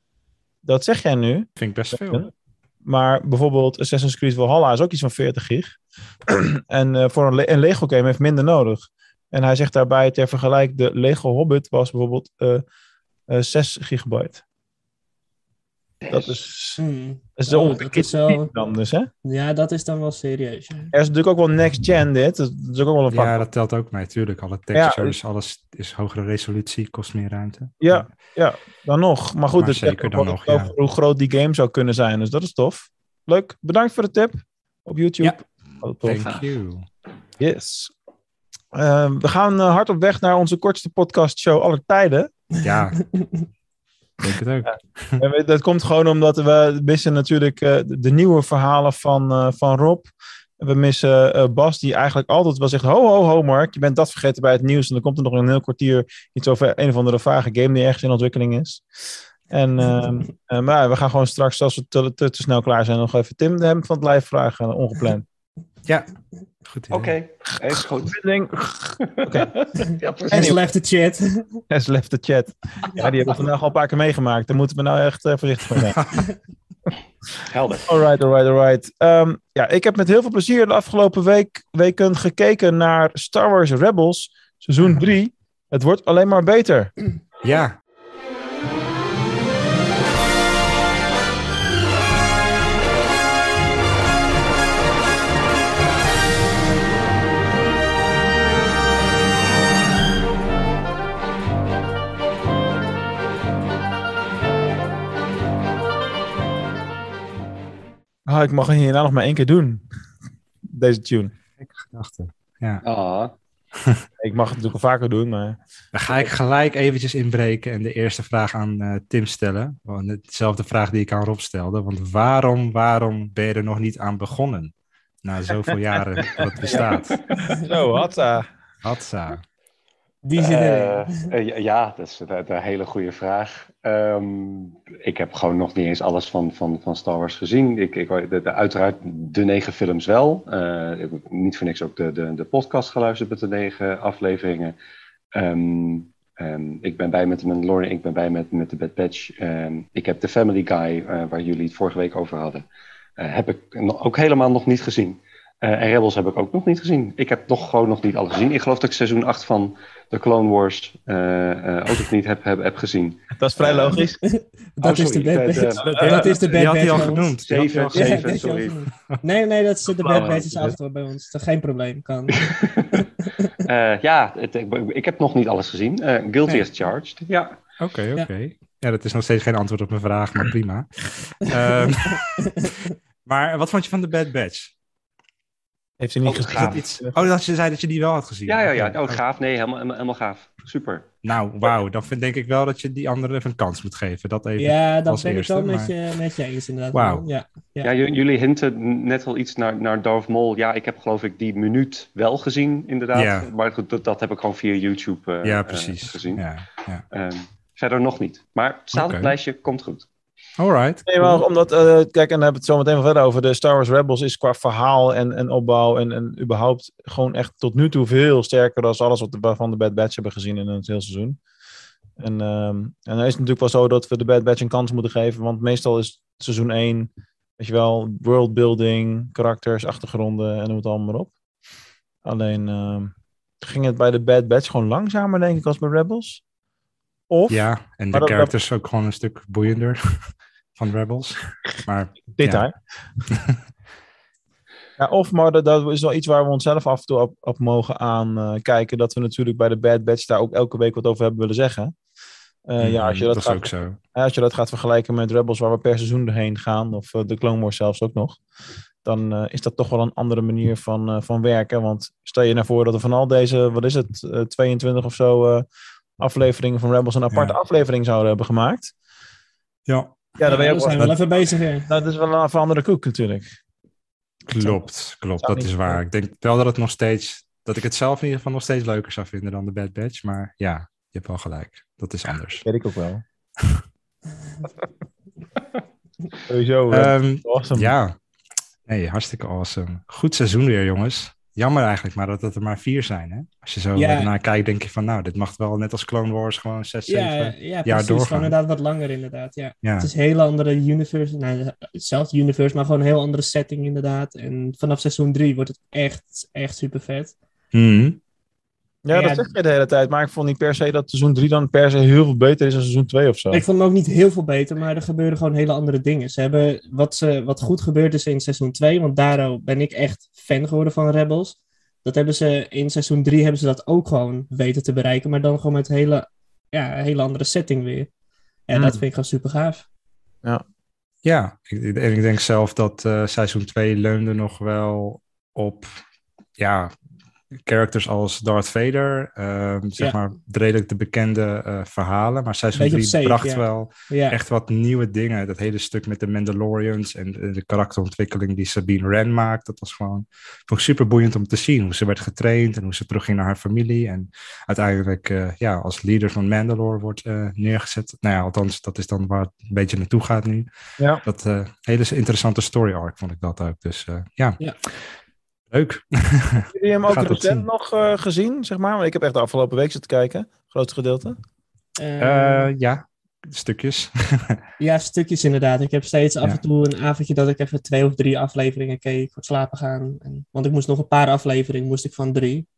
Dat zeg jij nu. Vind ik best veel. maar bijvoorbeeld Assassin's Creed Valhalla is ook iets van 40 gig. en eh, voor een, Le- een Lego game heeft minder nodig. En hij zegt daarbij ter vergelijk, de Lego Hobbit was bijvoorbeeld eh eh 6 gigabyte. Dat is, Hmm. dat is Oh, ongeveer dat is wel- dan dus, hè? Ja, dat is dan wel serieus. ja. Er is natuurlijk ook wel next gen dit. Dat is ook wel een Ja, dat telt ook mee, tuurlijk. Alle Ja, textures, alles is hogere resolutie, kost meer ruimte. Ja, ja, dan nog. Maar goed, Maar het zegt zeker ook dan wel nog, over ja. hoe groot die game zou kunnen zijn. Dus dat is tof. Leuk. Bedankt voor de tip op YouTube. Oh, tof. Thank you. Yes. Eh, we gaan eh, hard op weg naar onze kortste podcastshow aller tijden. Ja, denk het ook. En we- dat komt gewoon omdat we missen natuurlijk eh, de, nieuwe verhalen van, eh, van Rob. We missen eh, Bas, die eigenlijk altijd wel zegt: Ho, ho, ho, Mark, je bent dat vergeten bij het nieuws. En dan komt er nog in een heel kwartier iets over een of andere vage game die ergens in ontwikkeling is. En, ehm, eh, maar we gaan gewoon straks, als we te, te, te snel klaar zijn, nog even Tim hem van het live vragen, ongepland. Ja, goed. Oké, is goed. Oké, Ja. Has left the chat. has left the chat. Ja, die hebben we vandaag al een paar keer meegemaakt. Daar moeten we nou echt eh, voorzichtig mee zijn. Helder. Alright, alright, alright. Ehm, ja, ik heb met heel veel plezier de afgelopen week, weken gekeken naar Star Wars Rebels, seizoen 3. Het wordt alleen maar beter. Ja, Ah, ik mag het hierna nog maar één keer doen. Deze tune. gedachte. Ja. Ah, Ik mag het natuurlijk al vaker doen, maar... Dan ga ik gelijk eventjes inbreken en de eerste vraag aan eh, Tim stellen. Want Dezelfde vraag die ik aan Rob stelde. Want waarom, waarom ben je er nog niet aan begonnen? Na zoveel jaren dat het bestaat. Zo, hatsa. Hatsa. Eh, eh, ja, dat is een, hele goede vraag. Ehm, ik heb gewoon nog niet eens alles van, van, van Star Wars gezien. Ik, ik, de, de- uiteraard de negen films wel. Eh, ik heb niet voor niks ook de, de, de podcast geluisterd met de negen afleveringen. Ehm, ehm, ik ben bij met de Mandalorian, ik ben bij met, met de Bad Batch. Ik heb de Family Guy, waar jullie het vorige week over hadden, heb ik ook helemaal nog niet gezien. Eh, en Rebels heb ik ook nog niet gezien. Ik heb nog gewoon nog niet alles gezien. Ik geloof dat ik seizoen 8 van de Clone Wars eh, eh, ook nog niet heb, heb, heb gezien. Dat is vrij logisch. Dat Oh, is de Bad Batch. dat is de Die Bad had hij al Batch genoemd. Die had hij al Ja, gezegd. dat is sorry. wel goed. Nee, nee, dat is de Bad Batch is achter bij ons. Dat is geen probleem. Kan. Eh, ja, het, ik, ik heb nog niet alles gezien. Eh, guilty Nee. as charged. Ja. Oké, oké. Ja, dat is nog steeds geen antwoord op mijn vraag, maar prima. Ehm, maar wat vond je van de Bad Batch? Heeft hij niet Oh, gezien. Iets... Oh, dat je zei dat je die wel had gezien. Ja, ja, ja. Oh, gaaf. Nee, helemaal, helemaal, helemaal gaaf. Super. Nou, wauw. Dan vind, denk ik wel dat je die andere even een kans moet geven. Dat even. Ja, dat ben eerste, ik wel met, je, met je eens inderdaad. Wauw. Ja. Ja. Jullie hinten net wel iets naar, naar Darth Maul. Ja, ik heb geloof ik die minuut wel gezien, inderdaad. Ja. Maar goed, dat, dat heb ik gewoon via YouTube eh, ja, eh, precies. gezien. Ja, ja. Ehm, verder nog niet. Maar het staat op het lijstje, komt goed. Alright. Nee, maar omdat, eh, kijk, en daar hebben we het zo meteen wel verder over. De Star Wars Rebels is qua verhaal en, en opbouw en, en überhaupt gewoon echt tot nu toe veel sterker dan alles wat we van de Bad Batch hebben gezien in het hele seizoen. En, ehm, en dan is het natuurlijk wel zo dat we de Bad Batch een kans moeten geven, want meestal is seizoen 1, weet je wel, worldbuilding, karakters, achtergronden en noem het allemaal maar op. Alleen ehm, ging het bij de Bad Batch gewoon langzamer, denk ik, als bij Rebels. Of Ja, en de Maar dat- characters ook gewoon een stuk boeiender van Rebels. Maar Detail. Ja. of, maar dat, dat is wel iets waar we onszelf af en toe op, op mogen aankijken. dat we natuurlijk bij de Bad Batch daar ook elke week wat over hebben willen zeggen. Eh, ja, als je mm, dat, is ook gaat, zo. als je dat gaat vergelijken met Rebels, waar we per seizoen doorheen gaan, of eh, de Clone Wars zelfs ook nog, dan eh, is dat toch wel een andere manier van, eh, van werken. Want stel je nou voor dat we van al deze, wat is het, eh, 22 of zo eh, afleveringen van Rebels een aparte Ja. aflevering zouden hebben gemaakt. Ja, Ja, dan ben je we ook zijn wel, wel even bezig. Hè. dat is wel een andere koek natuurlijk. klopt. Klopt, dat is waar. Ik denk wel dat het nog steeds... Dat ik het zelf in ieder geval nog steeds leuker zou vinden dan de Bad Batch. Maar ja, je hebt wel gelijk. Dat is anders. Weet ik ook wel. Sowieso. Ehm, awesome. ja, nee, hartstikke awesome. Goed seizoen weer, jongens. Jammer eigenlijk maar dat het er maar vier zijn. Hè? Als je zo Ja. naar kijkt, denk je van nou, dit mag wel net als Clone Wars gewoon zes, Ja, zeven ja jaar doorgaan. Gewoon inderdaad wat langer inderdaad, ja. Ja. Het is een hele andere universe. Nou, hetzelfde universe, maar gewoon een heel andere setting inderdaad. En vanaf seizoen 3 wordt het echt, echt super vet. Ja, Ja, dat zeg je de hele tijd. Maar ik vond niet per se dat seizoen 3 dan per se heel veel beter is dan seizoen 2 of zo. Ik vond hem ook niet heel veel beter, maar er gebeuren gewoon hele andere dingen. Ze hebben wat, ze, wat goed gebeurd is in seizoen 2, want daardoor ben ik echt fan geworden van Rebels. Dat hebben ze in seizoen 3 hebben ze dat ook gewoon weten te bereiken, maar dan gewoon met een hele, ja, een hele andere setting weer. En Hmm. dat vind ik gewoon super gaaf. Ja, ik, ik- en ik denk zelf dat eh, seizoen 2 leunde nog wel op ja, characters als Darth Vader, ehm, zeg Ja. maar redelijk de bekende eh, verhalen. Maar seizoen Beetje op 3 safe, bracht ja. wel Ja, echt wat nieuwe dingen. Dat hele stuk met de Mandalorians en de, karakterontwikkeling die Sabine Wren maakt. Dat was gewoon vond ik super boeiend om te zien. Hoe ze werd getraind en hoe ze terugging naar haar familie. En uiteindelijk eh, ja, als leader van Mandalore wordt eh, neergezet. Nou ja, althans, dat is dan waar het een beetje naartoe gaat nu. Ja. Dat hele interessante story arc vond ik dat ook. Dus ja. Ja. leuk. Heb je hem ook recent nog eh, gezien, zeg maar? Want ik heb echt de afgelopen week zitten kijken. Grootste gedeelte. Eh, Eh, ja, stukjes. ja, stukjes inderdaad. Ik heb steeds af Ja. en toe een avondje dat ik even twee of drie afleveringen keek voor het slapen gaan. En, want ik moest nog een paar afleveringen, moest ik van drie.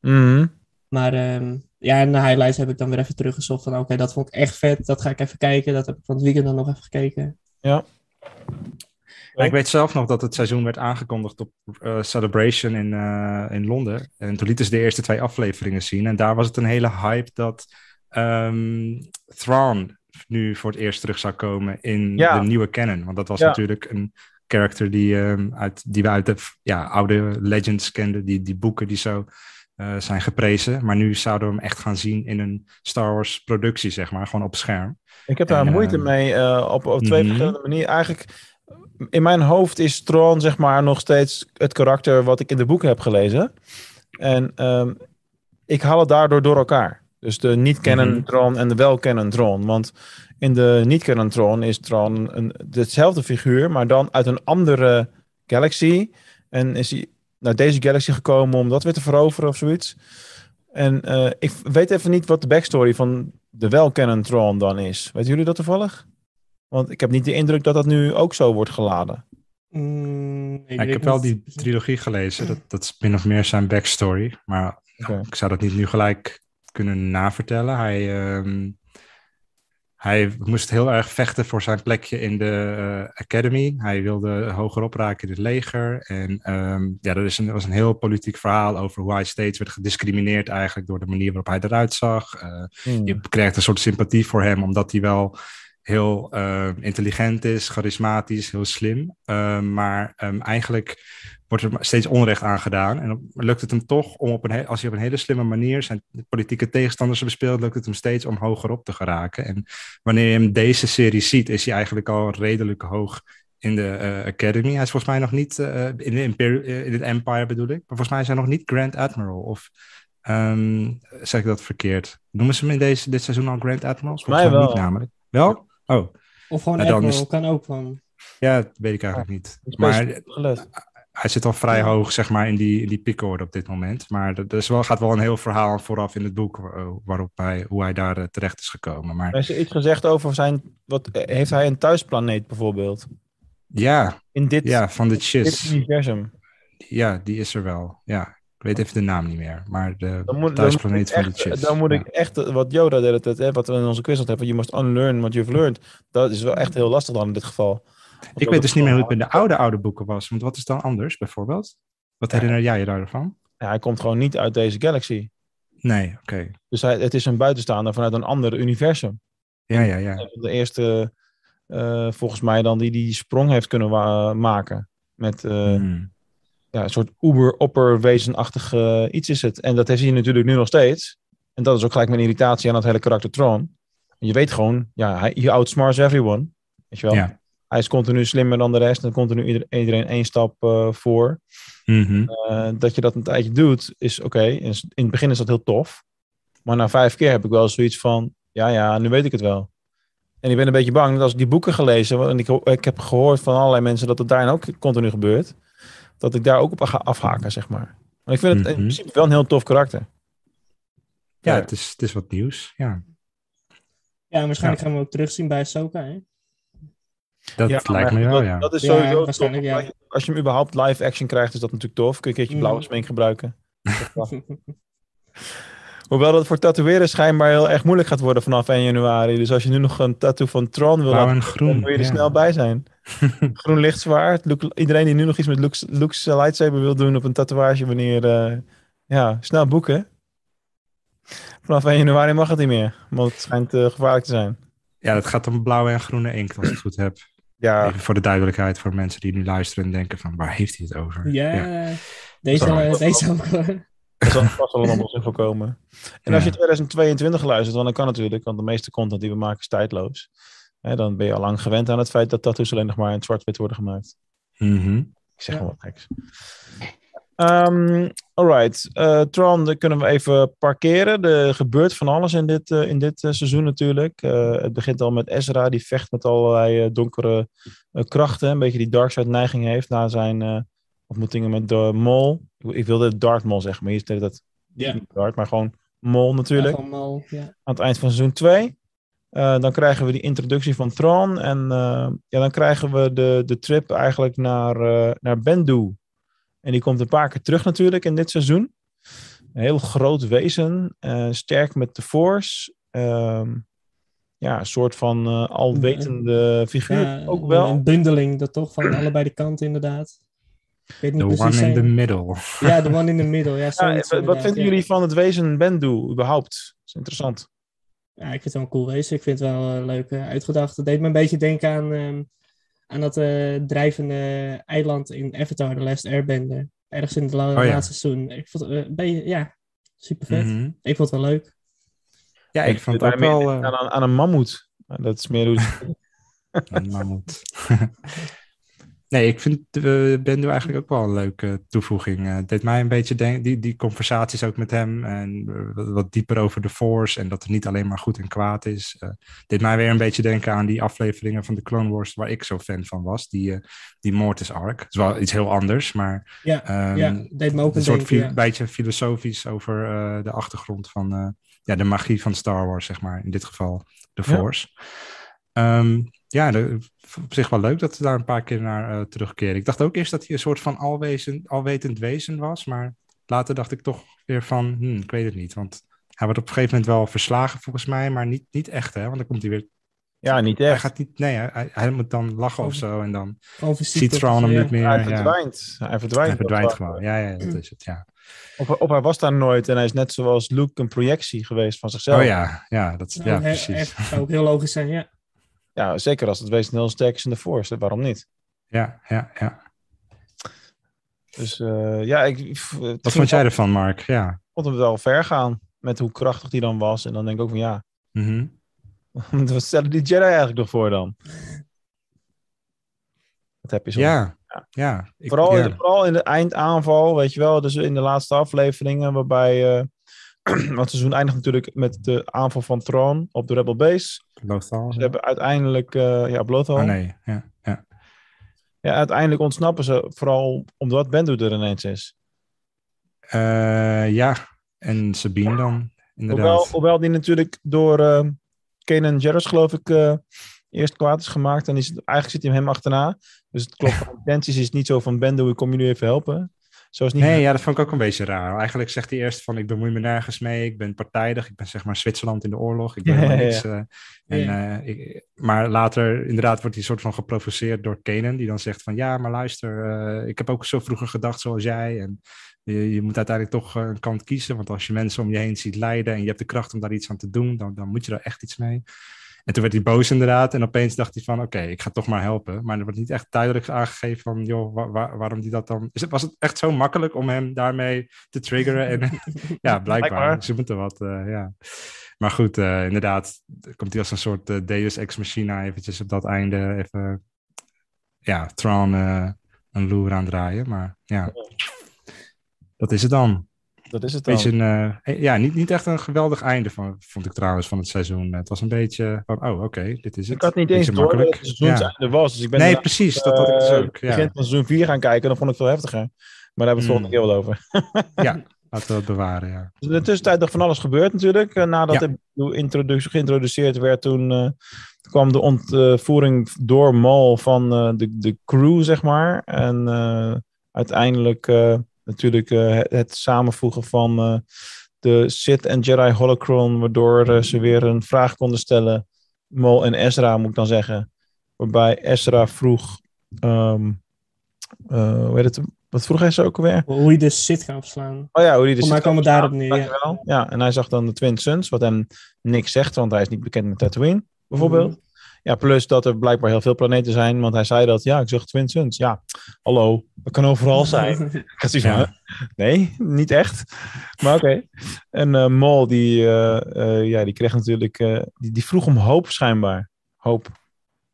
Mhm. Maar ehm, ja, en de highlights heb ik dan weer even teruggezocht van oké, dat vond ik echt vet. Dat ga ik even kijken. Dat heb ik van het weekend dan nog even gekeken. Maar ik weet zelf nog dat het seizoen werd aangekondigd op eh, Celebration in, eh, in Londen. En toen lieten ze de eerste twee afleveringen zien. En daar was het een hele hype dat ehm Thrawn nu voor het eerst terug zou komen in Ja. de nieuwe canon. Want dat was Ja. natuurlijk een character die, ehm, uit, die we uit de ja, oude legends kenden. Die, die boeken die zo eh, zijn geprezen. Maar nu zouden we hem echt gaan zien in een Star Wars productie, zeg maar. Gewoon op scherm. Ik heb daar En, moeite ehm, mee op, op twee mhm. verschillende manieren. Eigenlijk, in mijn hoofd is Tron zeg maar nog steeds het karakter wat ik in de boeken heb gelezen. En ehm, ik haal het daardoor door elkaar. Dus de niet-canon Mhm. Tron en de wel-canon Tron. Want in de niet-canon Tron is Tron een, hetzelfde figuur, maar dan uit een andere galaxy. En is hij naar deze galaxy gekomen om dat weer te veroveren of zoiets. En eh, ik weet even niet wat de backstory van de wel-canon Tron dan is. Weten jullie dat toevallig? Want ik heb niet de indruk dat dat nu ook zo wordt geladen. Mm, Ja, weet ik heb wel niet. die trilogie gelezen. Dat, dat is min of meer zijn backstory. Maar Oké. ik zou dat niet nu gelijk kunnen navertellen. Hij, ehm, hij moest heel erg vechten voor zijn plekje in de eh, academy. Hij wilde hogerop raken in het leger. En ehm, ja, er is een, was een heel politiek verhaal over hoe hij steeds werd gediscrimineerd eigenlijk door de manier waarop hij eruit zag. Eh, Hmm. je krijgt een soort sympathie voor hem, omdat hij wel heel eh, intelligent is, charismatisch, heel slim. Eh, maar ehm, eigenlijk wordt er steeds onrecht aangedaan. En dan lukt het hem toch om op een, als hij op een hele slimme manier zijn politieke tegenstanders bespeelt, lukt het hem steeds om hoger op te geraken. En wanneer je hem deze serie ziet, is hij eigenlijk al redelijk hoog in de eh, Academy. Hij is volgens mij nog niet eh, in, de eh, in het Empire bedoel ik. Maar volgens mij is hij nog niet Grand Admiral. Of ehm, zeg ik dat verkeerd? Noemen ze hem in deze, dit seizoen al Grand Admirals? Volgens mij wel. niet namelijk. Wel? Oh, Of gewoon Admiral, is- kan ook van. ja, dat weet ik eigenlijk niet. Ik Maar hij zit al vrij hoog, zeg maar, in die, in die pickorde op dit moment. Maar er is wel, gaat wel een heel verhaal vooraf in het boek eh, waarop hij, hoe hij daar eh, terecht is gekomen. Maar Is er iets gezegd over zijn... Wat, eh, heeft hij een thuisplaneet bijvoorbeeld? ja, In dit, ja, van de dit Chiss. universum. Ja, die is er wel. Ja, ik weet even de naam niet meer. Maar de Dan moet, thuisplaneet dan van de ik echt, Chiss. dan moet ja. ik echt, eh, wat Yoda de hele tijd, hè, wat we in onze quiz hebben, you must unlearn what you've learned. Dat is wel echt heel lastig dan in dit geval. Ik weet dus niet meer hoe het bij de oude oude boeken was. Want wat is dan anders, bijvoorbeeld? Wat herinner jij je daarvan? Ja, hij komt gewoon niet uit deze galaxy. Nee, oké. Dus hij, het is een buitenstaander vanuit een ander universum. Ja, ja, ja. De eerste, eh, volgens mij dan, die die sprong heeft kunnen maken. Met eh, Hmm. Ja, een soort uber-opperwezenachtig eh, iets is het. En dat heeft hij natuurlijk nu nog steeds. En dat is ook gelijk mijn irritatie aan het hele karakter Tron. Je weet gewoon, ja, hij he outsmarts everyone. Weet je wel? Ja. Hij is continu slimmer dan de rest en continu ieder- iedereen één stap eh, voor. Mhm. Eh, dat je dat een tijdje doet, is oké. In in het begin is dat heel tof. Maar na vijf keer heb ik wel zoiets van, ja, ja, nu weet ik het wel. En ik ben een beetje bang dat als ik die boeken gelezen, want ik, ik heb gehoord van allerlei mensen dat het daarin ook continu gebeurt, dat ik daar ook op ga afhaken, zeg maar. Maar ik vind het in Mhm. principe wel een heel tof karakter. Ja, Ja. Het, is, het is wat nieuws. Ja, Ja, waarschijnlijk gaan we hem ook terugzien bij Ahsoka, hè? dat Ja, lijkt me wel, dat, ja. Dat is Ja, sowieso tof. waarschijnlijk, ja. Als je- Als je hem überhaupt live action krijgt, is dat natuurlijk tof. Kun je een keertje blauwe Mhm. smink gebruiken. Hoewel dat voor tatoeëren schijnbaar heel erg moeilijk gaat worden vanaf 1 januari. Dus als je nu nog een tattoo van Tron wil laten groen. dan moet je er ja. snel bij zijn. Groen lichtzwaard. Iedereen die nu nog iets met Luke's, Luke's lightsaber wil doen op een tatoeage wanneer... eh, ja, snel boeken. Vanaf 1 januari mag het niet meer. Want het schijnt eh, gevaarlijk te zijn. Ja, dat gaat om blauwe en groene inkt, als ik het goed heb. Ja, Even voor de duidelijkheid voor mensen die nu luisteren en denken van, waar heeft hij het over? Ja, deze, deze ook. Er zal vast wel nog in voorkomen. En als je Ja. 2022 luistert, want dan kan natuurlijk, want de meeste content die we maken is tijdloos. Hè, dan ben je al lang gewend aan het feit dat tattoos alleen nog maar in zwart-wit worden gemaakt. Mhm. Ik zeg Ja. wel wat geks. Ehm alright, Eh, Tron dat kunnen we even parkeren. Er gebeurt van alles in dit, eh, in dit eh, seizoen natuurlijk. Het begint al met Ezra, die vecht met allerlei donkere krachten. Een beetje die dark neiging heeft na zijn ontmoetingen met de Mol. Ik, ik wilde Darth Mol zeggen, maar hier is dat Ja. niet Darth, maar gewoon Mol natuurlijk Ja, gewoon mal, ja. aan het eind van seizoen 2. dan krijgen we die introductie van Tron. En eh, ja, dan krijgen we de, de trip eigenlijk naar, eh, naar Bendu. En die komt een paar keer terug natuurlijk in dit seizoen. Een heel groot wezen. eh, sterk met de Force. Ehm, ja, een soort van eh, alwetende figuur Ja, ook een- wel. Een bundeling, dat toch van allebei de kanten inderdaad. Ik weet niet The precies. one in the middle. Ja, de one in the middle. Ja, Ja, zoiets wat vinden jullie van het wezen Bendu überhaupt? Dat is interessant. Ja, ik vind het wel een cool wezen. Ik vind het wel eh, leuk eh, uitgedacht. Het deed me een beetje denken aan, ehm, aan dat eh, drijvende eiland in Avatar, The Last Airbender. Ergens in het la- Oh ja. laatste seizoen. Ik vond het eh, een beetje, ja, super vet. Mhm. Ik vond het wel leuk. Ja, ik vond het ook wel... eh, aan, aan een mammoet. Dat is meer hoe Een mammoet. nee, ik vind uh, Bendu eigenlijk ook wel een leuke toevoeging. Eh, Het deed mij een beetje denken, die, die conversaties ook met hem en eh, wat, wat dieper over de Force en dat het niet alleen maar goed en kwaad is. eh deed mij weer een beetje denken aan die afleveringen van de Clone Wars waar ik zo fan van was, die, uh, die Mortis Arc. Het is wel iets heel anders, maar Ja, um, ja deed me ook een een soort denken, fi- ja. beetje filosofisch over uh, de achtergrond van uh, ja, de magie van Star Wars, zeg maar, in dit geval de Force. Ja. Um, ja, de, op zich wel leuk dat ze daar een paar keer naar uh, terugkeren. Ik dacht ook eerst dat hij een soort van alwezen, alwetend wezen was, maar later dacht ik toch weer van, hmm, ik weet het niet. Want hij wordt op een gegeven moment wel verslagen volgens mij, maar niet, niet echt, hè? Want dan komt hij weer... Ja, niet echt. Hij gaat niet, nee, hij, hij moet dan lachen of zo en dan ziet Tron hem niet meer. Hij verdwijnt. Ja. Hij verdwijnt, hij verdwijnt gewoon. Ja, ja, dat is het, ja. Of, of, hij was daar nooit en hij is net zoals Luke een projectie geweest van zichzelf. Oh ja, ja, dat, ja, nou, precies. Dat zou ook heel logisch zijn, ja. Ja, zeker als het wezen heel sterk is in de Force. Waarom niet? Ja, ja, ja. Dus uh, ja, ik... Wat vond jij ervan, Mark? Ja. Ik vond hem wel ver gaan met hoe krachtig die dan was. En dan denk ik ook van ja... Mm -hmm. wat stellen die Jedi eigenlijk nog voor dan? Dat heb je zo. Ja, ja. ja. Ik, vooral, ja. In de, vooral in de eindaanval, weet je wel. Dus in de laatste afleveringen waarbij... Uh, want het seizoen eindigt natuurlijk met de aanval van Tron op de Rebel Base. Lothal. Ze hebben uiteindelijk... Uh, ja, op Lothal. Oh nee, ja, ja. Ja, uiteindelijk ontsnappen ze vooral omdat Bendu er ineens is. Uh, ja, en Sabine dan, inderdaad. Hoewel, hoewel die natuurlijk door uh, Kanan Jarrus, geloof ik, uh, eerst kwaad is gemaakt. En is, eigenlijk zit hij hem achterna. Dus het klopt van intenties is niet zo van Bendu, ik kom jullie even helpen. Zo is niet nee, ja, dat vond ik ook een beetje raar. Eigenlijk zegt hij eerst van, ik bemoei me nergens mee. Ik ben partijdig. Ik ben zeg maar Zwitserland in de oorlog. Ik ben ja, niks. Ja. Uh, en, uh, ik, maar later, inderdaad, wordt hij soort van geprovoceerd door Kanan. Die dan zegt van, ja, maar luister. Uh, ik heb ook zo vroeger gedacht zoals jij. En je, je moet uiteindelijk toch eh, een kant kiezen. Want als je mensen om je heen ziet lijden. En je hebt de kracht om daar iets aan te doen. Dan, dan moet je er echt iets mee. En toen werd hij boos inderdaad. En opeens dacht hij van, oké, okay, ik ga toch maar helpen. Maar er wordt niet echt duidelijk aangegeven van, joh, waar, waar, waarom die dat dan... Is het, was het echt zo makkelijk om hem daarmee te triggeren? En ja, blijkbaar. blijkbaar. Ze moeten wat, uh, ja. Maar goed, uh, inderdaad, komt hij als een soort uh, Deus Ex Machina eventjes op dat einde even, ja, Tron een loer aan draaien. Maar ja, dat is het dan. Dat is het dan. Beetje een, eh, ja, niet, niet echt een geweldig einde van, vond ik trouwens van het seizoen. Het was een beetje van, oh oké, dit is het. Ik had niet eens door dat het seizoenseinde was. Dus ik ben Nee, precies, dat had ik dus eh, ook, ja. begin van seizoen 4 gaan kijken en dan vond ik het veel heftiger. Maar daar hebben we het Mm. volgende keer wel over. Ja, laten we dat bewaren, ja. Dus in de tussentijd nog van alles gebeurd natuurlijk. Eh, nadat Ja. het introdu- geïntroduceerd werd, toen eh, kwam de ontvoering door Maul van eh, de, de crew, zeg maar. En eh, uiteindelijk eh, natuurlijk eh, het, samenvoegen van eh, de Sith en Jedi Holocron, waardoor eh, ze weer een vraag konden stellen. Maul en Ezra, moet ik dan zeggen. Waarbij Ezra vroeg... ehm eh, hoe heet het? Wat vroeg hij zo ook alweer? Hoe je de Sith kan verslaan. Oh ja, hoe die de Sith kan daarop neer, ja. Ja, en hij zag dan de Twin Suns, wat hem niks zegt, want hij is niet bekend met Tatooine, bijvoorbeeld. Mhm. Ja, plus dat er blijkbaar heel veel planeten zijn, want hij zei dat, ja, ik zag Twin Suns. Ja, hallo, dat kan overal zijn. Ja. nee, niet echt. Maar oké. En eh Mol, die, eh, eh, ja, die kreeg natuurlijk, eh, die, die vroeg om hoop schijnbaar. Hoop.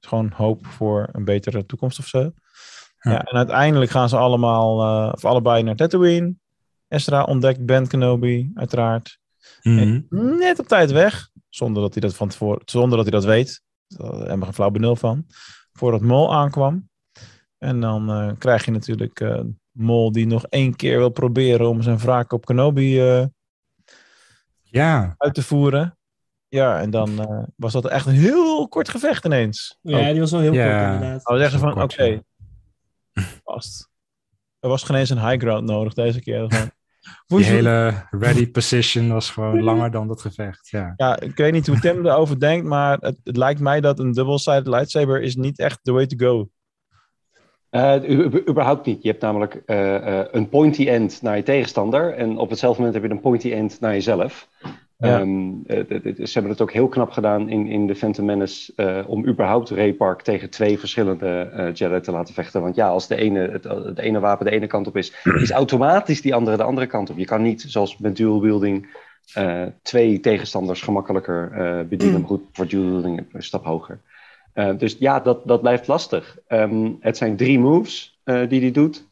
Gewoon hoop voor een betere toekomst of zo. Ja. Ja. en uiteindelijk gaan ze allemaal, eh, of allebei naar Tatooine. Ezra ontdekt Ben Kenobi, uiteraard. Mhm. Net op tijd weg, zonder dat hij dat van tevoren, zonder dat hij dat weet. Daar hebben we geen flauw benul van. Voordat Mol aankwam. En dan eh, krijg je natuurlijk eh, Mol die nog één keer wil proberen om zijn wraak op Kenobi eh, Ja, uit te voeren. Ja, en dan eh, was dat echt een heel kort gevecht ineens. Ja, Ook. die was wel heel Ja. kort inderdaad. Oh, zeggen van, oké, ja. vast. Er was geen eens een high ground nodig deze keer. Die hele ready position was gewoon langer dan dat gevecht. Ja, Ja, ik weet niet hoe Tim erover denkt, maar het, het lijkt mij dat een double-sided lightsaber is niet echt the way to go. Eh, u- u- überhaupt niet. Je hebt namelijk eh, eh, een pointy end naar je tegenstander. En op hetzelfde moment heb je een pointy end naar jezelf. Ja. Ehm, eh, d- ze hebben het ook heel knap gedaan in, in de Phantom Menace. eh, om überhaupt Ray Park tegen twee verschillende eh Jedi te laten vechten. Want ja, als de ene, het, het ene wapen de ene kant op is, is automatisch die andere de andere kant op. Je kan niet, zoals met dual wielding, eh, twee tegenstanders gemakkelijker eh, bedienen. Maar goed, voor dual wielding een stap hoger. Eh, dus ja, dat, dat blijft lastig. Ehm, het zijn drie moves eh, die hij doet.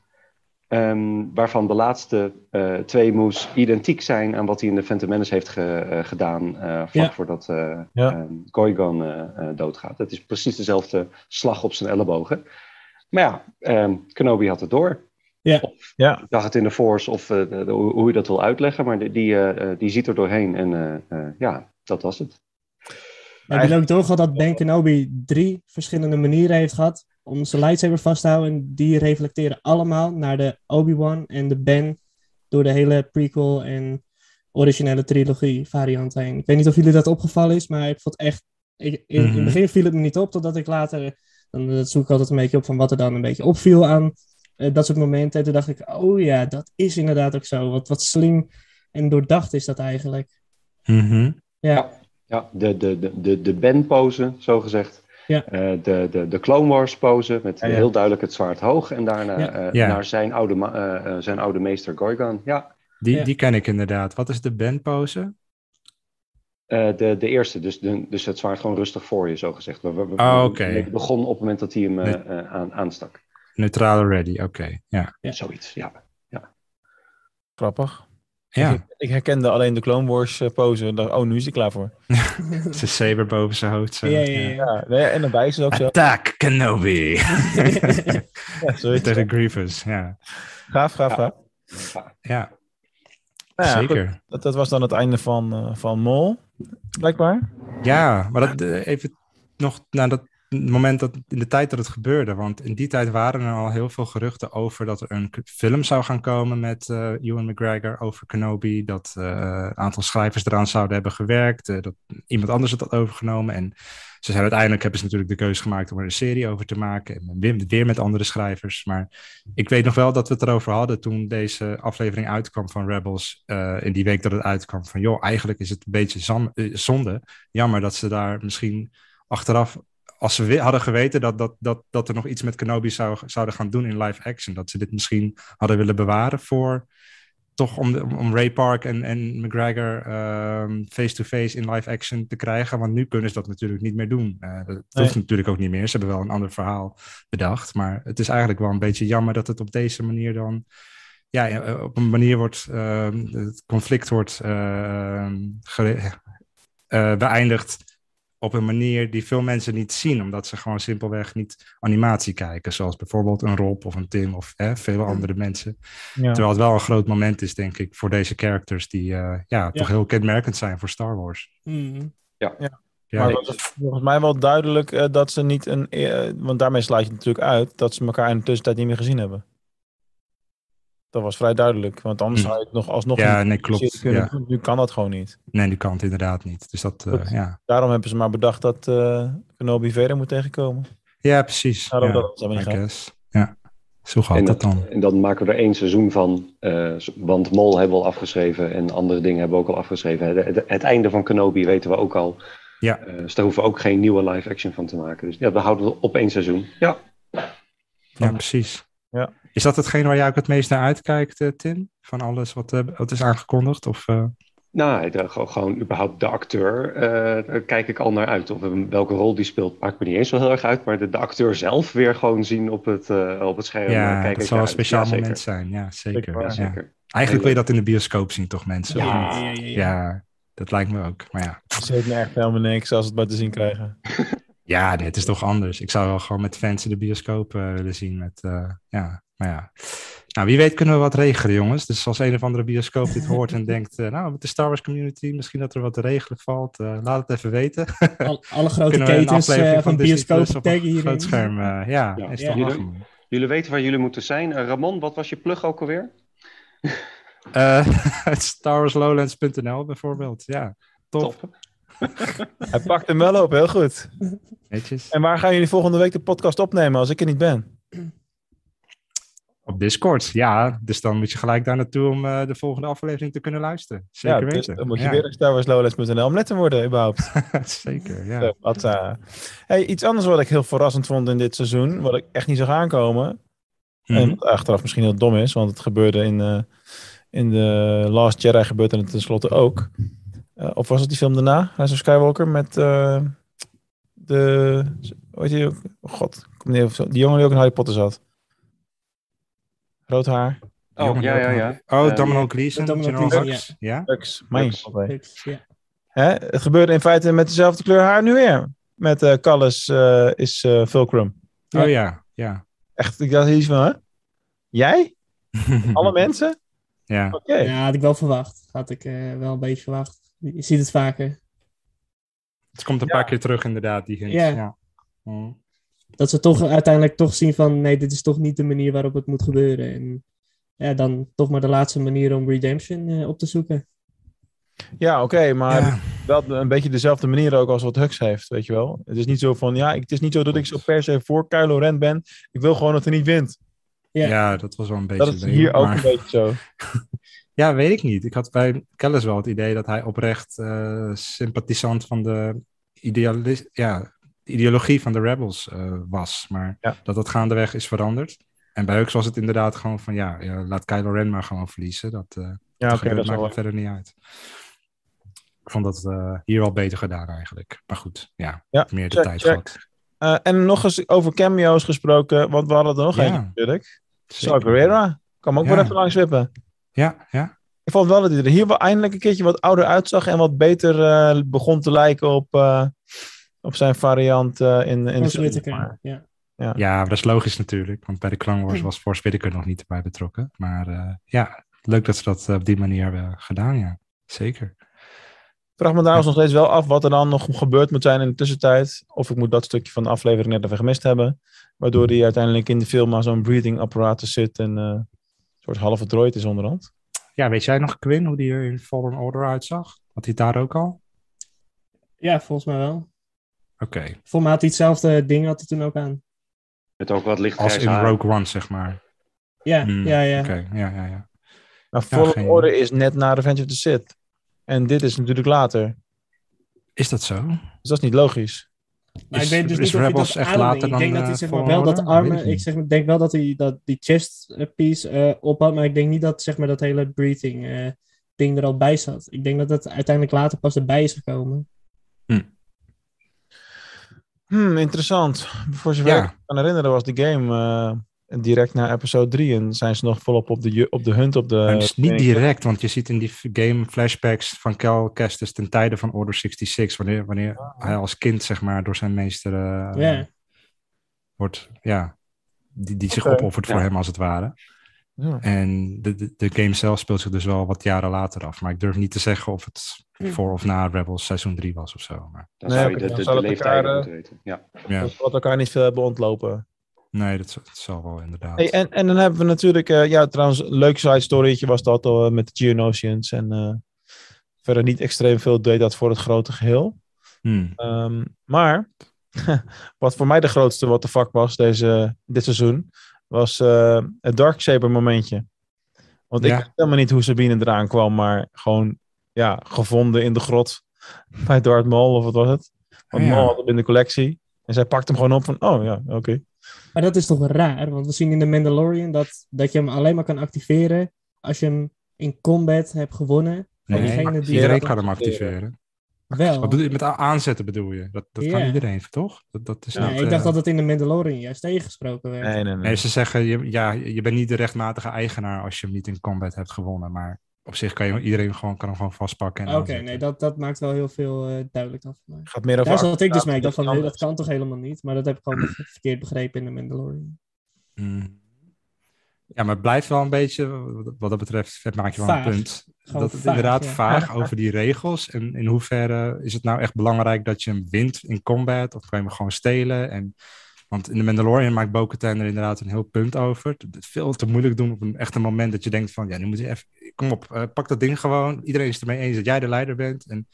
Ehm, waarvan de laatste eh, twee moves identiek zijn aan wat hij in de Phantom Menace heeft ge- eh, gedaan. eh vlak Ja. voordat eh Ja. ehm, eh, eh, doodgaat. Het is precies dezelfde slag op zijn ellebogen. Maar ja, ehm, Kenobi had het door. Ja. Of Ja. ik dacht het in de Force of eh, de- hoe hoe je dat wil uitleggen. Maar die, die, eh, eh, die ziet er doorheen. En eh, eh, ja, dat was het. Heb je ook doorgehad dat Ben Kenobi drie verschillende manieren heeft gehad om zijn lightsaber vast te houden? En die reflecteren allemaal naar de Obi-Wan en de Ben door de hele prequel en originele trilogie variant heen. Ik weet niet of jullie dat opgevallen is, maar ik vond echt... Ik, in, in Mhm. het begin viel het me niet op, totdat ik later... Dan eh, zoek ik altijd een beetje op van wat er dan een beetje opviel aan eh, dat soort momenten. En toen dacht ik, oh ja, dat is inderdaad ook zo. Wat, wat slim en doordacht is dat eigenlijk. Mhm. Ja, Ja, de, de, de, de, de Ben-pose, zo gezegd. Ja. Eh, de, de, de Clone Wars-pose, met Ja, ja. heel duidelijk het zwaard hoog. En daarna Ja. eh, Ja. naar zijn oude, ma- eh, eh, zijn oude meester Gorgon. Ja, Die, Ja. die ken ik inderdaad. Wat is de bandpose? eh, de, de eerste. Dus, de, dus het zwaard gewoon rustig voor je, zo gezegd. We, we, we- Oh, begon op het moment dat hij hem aan, aanstak. Neutrale ready, oké. Ja. Ja. Zoiets, ja. Grappig. Ja. Ik, ik herkende alleen de Clone Wars eh, pose. Dacht, oh, nu is hij klaar voor. Zijn saber boven zijn hoofd. Zo. ja, ja. ja. En daarbij is het ook zo. Attack Kenobi! Ja. Tegen Grievous, ja. Gaaf, gaaf, gaaf. Ja, Nou ja, zeker. goed, dat, dat was dan het einde van, eh, van Mol, blijkbaar. Ja, maar dat, eh, even nog naar dat moment dat in de tijd dat het gebeurde. Want in die tijd waren er al heel veel geruchten over dat er een film zou gaan komen met eh Ewan McGregor over Kenobi. Dat eh, een aantal schrijvers eraan zouden hebben gewerkt. eh, dat iemand anders het had overgenomen. En ze zijn uiteindelijk hebben ze natuurlijk de keuze gemaakt om er een serie over te maken. En weer, weer met andere schrijvers. Maar ik weet nog wel dat we het erover hadden toen deze aflevering uitkwam van Rebels. eh, in die week dat het uitkwam. Van joh, eigenlijk is het een beetje eh, zonde. Jammer dat ze daar misschien achteraf als ze hadden geweten dat, dat, dat, dat er nog iets met Kenobi zou, zouden gaan doen in live action, dat ze dit misschien hadden willen bewaren voor toch om, de- om Ray Park en, en McGregor ehm, face-to-face in live action te krijgen. Want nu kunnen ze dat natuurlijk niet meer doen. Eh, dat Nee. hoeft natuurlijk ook niet meer. Ze hebben wel een ander verhaal bedacht. Maar het is eigenlijk wel een beetje jammer dat het op deze manier dan ja, eh, op een manier wordt ehm, het conflict wordt ehm, eh, beëindigd op een manier die veel mensen niet zien, omdat ze gewoon simpelweg niet animatie kijken, zoals bijvoorbeeld een Rob of een Tim of eh, vele andere mensen. Ja. Terwijl het wel een groot moment is, denk ik, voor deze characters die eh, ja, toch heel kenmerkend zijn voor Star Wars. Mhm. Ja, Maar het was volgens mij wel duidelijk eh, dat ze niet een. eh, want daarmee sluit je natuurlijk uit dat ze elkaar in de tussentijd niet meer gezien hebben. Dat was vrij duidelijk, want anders Hm. zou je het nog alsnog Ja, niet nee, klopt, ja. doen. Nu kan dat gewoon niet. nee, die kant inderdaad niet. Dus dat, eh, ja. Daarom hebben ze maar bedacht dat eh Kenobi Vader moet tegenkomen. ja, precies. Daarom ja, dat het zo niet. Ja, zo gaat En, dat dan. en dan maken we er één seizoen van. eh, want Mol hebben we al afgeschreven en andere dingen hebben we ook al afgeschreven. Het, het, het einde van Kenobi weten we ook al. Ja. Eh, dus daar hoeven we ook geen nieuwe live action van te maken. Dus ja, we houden het op één seizoen. Ja. Ja, precies. Ja. Is dat hetgeen waar jij ook het meest naar uitkijkt, eh, Tim? Van alles wat, eh, wat is aangekondigd? Of, eh, Nou, de- gewoon, überhaupt de acteur eh, daar kijk ik al naar uit. Of welke rol die speelt, maakt me niet eens zo heel erg uit. Maar de, de acteur zelf weer gewoon zien op het, eh, op het scherm. ja, kijk dat zal een speciaal Ja, zeker. moment zijn. Ja, zeker. Zeker, Ja, Ja, zeker. Eigenlijk wil je dat in de bioscoop zien, toch mensen? Ja, ja, ja, ja. Ja, dat lijkt me ook. Maar ja, Het zit me echt helemaal niks als het maar te zien krijgen. ja nee, het is toch anders. Ik zou wel gewoon met fans in de bioscoop eh, willen zien. Met, eh, ja, maar ja. Nou, wie weet kunnen we wat regelen, jongens. Dus als een of andere bioscoop dit hoort en denkt... eh, nou, met de Star Wars community, misschien dat er wat te regelen valt. eh, laat het even weten. Al- alle grote ketens eh, van Disney bioscoop hierin. groot scherm. eh, ja, Ja. is Ja. toch Jullie-. Jullie weten waar jullie moeten zijn. Ramon, wat was je plug ook alweer? Eh, StarWarsLowlands.nl bijvoorbeeld. Ja, top. Hij pakt hem wel op, heel goed. Netjes. En waar gaan jullie volgende week de podcast opnemen als ik er niet ben? Op Discord, ja. Dus dan moet je gelijk daar naartoe om eh, de volgende aflevering te kunnen luisteren. Zeker ja, dus weten. dan moet je Ja, weer naar StarWarsLowlands.nl om lid te worden, überhaupt. Zeker, ja. Wat, eh. hey, iets anders wat ik heel verrassend vond in dit seizoen, wat ik echt niet zag aankomen. Mhm. En wat achteraf misschien heel dom is, want het gebeurde in, eh, in de Last Jedi gebeurde het tenslotte ook. Of was het die film daarna, Rise of Skywalker, met de, hoe heet die ook? God, die jongen die ook in Harry Potter zat. Rood haar. Oh, Jongen, ja, ja, ja. Oh, Eh, Domino Gleeson. Domino Gleeson, Hux, ja. God, hè. Ja. Hè? Het gebeurde in feite met dezelfde kleur haar nu weer. Met eh Callis eh, is eh, Fulcrum. Oh ja, ja. Echt, ik dacht iets van, hè? Jij? Alle mensen? ja. Oké. ja, had ik wel verwacht. Had ik eh, wel een beetje verwacht. Je ziet het vaker. Het komt een Ja. paar keer terug inderdaad, die hint. Ja. Ja. Mm. Dat ze toch uiteindelijk toch zien van... Nee, dit is toch niet de manier waarop het moet gebeuren. En ja, dan toch maar de laatste manier om redemption eh, op te zoeken. Ja, oké, maar Ja. wel een beetje dezelfde manier ook als wat Hux heeft, weet je wel. Het is niet zo van, ja, ik- het is niet zo dat ik zo per se voor Kylo Ren ben. Ik wil gewoon dat hij niet wint. Ja. Ja. dat was wel een beetje Dat is leuk, hier ook een beetje zo. Ja, weet ik niet. Ik had bij Kellis wel het idee dat hij oprecht eh, sympathisant van de, idealis- ja, de ideologie van de Rebels eh, was. Maar Ja. dat dat gaandeweg is veranderd. En bij Hux was het inderdaad gewoon van ja, ja, laat Kylo Ren maar gewoon verliezen. Dat, eh Ja, dat is maakt wel me verder niet uit. Ik vond dat eh, hier wel beter gedaan eigenlijk. Maar goed, ja, Ja, meer de check, tijd gehad. Eh, en nog eens over cameo's gesproken, want we hadden er nog Ja, eentje natuurlijk. Saw. Gerrera. Kan ook Ja. wel even langs wippen. Ja, ja. Ik vond wel dat hij er hier wel eindelijk een keertje wat ouder uitzag en wat beter begon te lijken op, op zijn variant eh, in, in de film. Ja. Ja, maar dat is logisch natuurlijk. Want bij de Clone Wars was Force Whitaker nog niet erbij betrokken. Maar eh, ja, leuk dat ze dat eh, op die manier hebben gedaan, ja. Zeker. Ik vraag me trouwens nog steeds wel af wat er dan nog gebeurd moet zijn in de tussentijd. Of ik moet dat stukje van de aflevering net even gemist hebben. Waardoor hij uiteindelijk in de film aan zo'n breathing apparatus zit en eh, een soort halve droid is onderhand. Ja, weet jij nog, Quinn, hoe die er in Fallen Order uitzag? Had hij daar ook al? ja, volgens mij wel. Oké. Voor mij had hij hetzelfde ding had hij toen ook aan. Met ook wat licht Als in haar. Rogue One, zeg maar. Ja, Hmm, ja, ja. Oké, ja, ja, ja. Maar Ja, Fallen geen- Order is net na Revenge of the Sith. En dit is natuurlijk later. Is dat zo? Dus dat is niet logisch. Maar Is- ik weet dus is niet of hij Rebels dat echt later Ik denk dan, dat hij eh, zeg maar wel dat armen... ik zeg, maar- denk wel dat hij dat, die chest eh, piece eh, op had, maar ik denk niet dat zeg maar, dat hele breathing eh, ding er al bij zat. Ik denk dat het uiteindelijk later pas erbij is gekomen. Hmm, interessant. Voor zover Ja. ik me kan herinneren was die game... eh, direct na episode 3 en zijn ze nog volop op de, op de hunt op de... Het is niet direct, want je ziet in die game flashbacks van Cal Kestis ten tijde van Order 66, wanneer, wanneer hij als kind zeg maar door zijn meester eh, Ja. wordt, ja, die, die zich opoffert voor ja. hem als het ware. Ja. En de, de, de game zelf speelt zich dus wel wat jaren later af, maar ik durf niet te zeggen of het voor of na Rebels seizoen 3 was of zo. Maar, Dan Nee, zou je de, de, zal de het elkaar, eh, moeten weten. Ja. ja, Dat we wat elkaar niet veel hebben ontlopen. nee, dat, dat zal wel inderdaad. Hey, en, en dan hebben we natuurlijk, eh, ja, trouwens, een leuk side storytje was dat al met de Geonosians. En eh, verder niet extreem veel deed dat voor het grote geheel. Hmm. Ehm, maar wat voor mij de grootste what the fuck was deze, dit seizoen, was eh, het Darksaber momentje. Want ik wist helemaal niet hoe Sabine eraan kwam, maar gewoon ja, gevonden in de grot bij Darth Maul, of wat was het? Want Ja. Maul had hem in de collectie. En zij pakt hem gewoon op van, oh ja, oké. Maar dat is toch raar, want we zien in de Mandalorian dat, dat je hem alleen maar kan activeren als je hem in combat hebt gewonnen. Nee, diegene die kan hem activeren. Wel. Wat bedoel je, met aanzetten bedoel je? Dat, dat kan iedereen, toch? Dat, dat is Ja, niet, Nee, ik dacht eh, dat het in de Mandalorian juist tegengesproken werd. Nee, nee, nee. Nee, ze zeggen, je, ja, je bent niet de rechtmatige eigenaar als je hem niet in combat hebt gewonnen. Maar op zich kan je iedereen gewoon, kan hem gewoon vastpakken. en Oké, nee, dat, dat maakt wel heel veel eh, duidelijk dan voor mij. gaat meer over Daar zat ik dus mee. Ik dacht van, dan nee, dat kan toch helemaal niet? Maar dat heb ik gewoon verkeerd begrepen in de Mandalorian. Mm. Ja, maar het blijft wel een beetje, wat- wat dat betreft, het maak je wel Vaag. een punt. Gewoon dat het vaag, inderdaad ja. vaag over die regels. En in hoeverre is het nou echt belangrijk dat je hem wint in combat? Of kan je hem gewoon stelen? En, want in de Mandalorian maakt Bo-Katan er inderdaad een heel punt over. Het veel te moeilijk doen op een echt een moment dat je denkt van... Ja, nu moet je even... Kom op, eh, pak dat ding gewoon. Iedereen is het ermee eens dat jij de leider bent. En,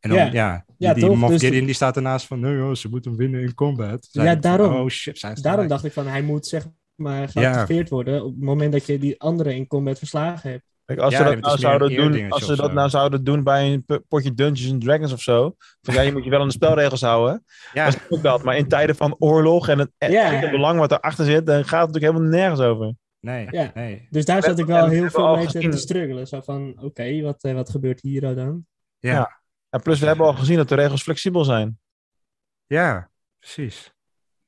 en dan, Ja. ja, die, Ja, die? Moff Dus- Gideon die staat ernaast van... Nee joh, ze moeten hem winnen in combat. Ja, van, daarom. Oh shit, Daarom gelijk. dacht ik van, hij moet zeg maar geactiveerd worden op het moment dat je die andere in combat verslagen hebt. Kijk, als Ja, ze dat het nou zouden doen, als ze dat nou zouden doen bij een potje Dungeons and Dragons of zo, van ja, je moet je wel aan de spelregels houden. Ja, Dat is ook dat. Maar in tijden van oorlog en het e- Ja. echte belang wat erachter zit, dan gaat het natuurlijk helemaal nergens over. nee, Ja. nee. Dus daar zat ik wel heel veel mee te, gezien- te struggelen. Zo van, oké, wat, eh, wat gebeurt hier nou dan? Ja. En plus, we hebben al gezien dat de regels flexibel zijn. Ja, precies.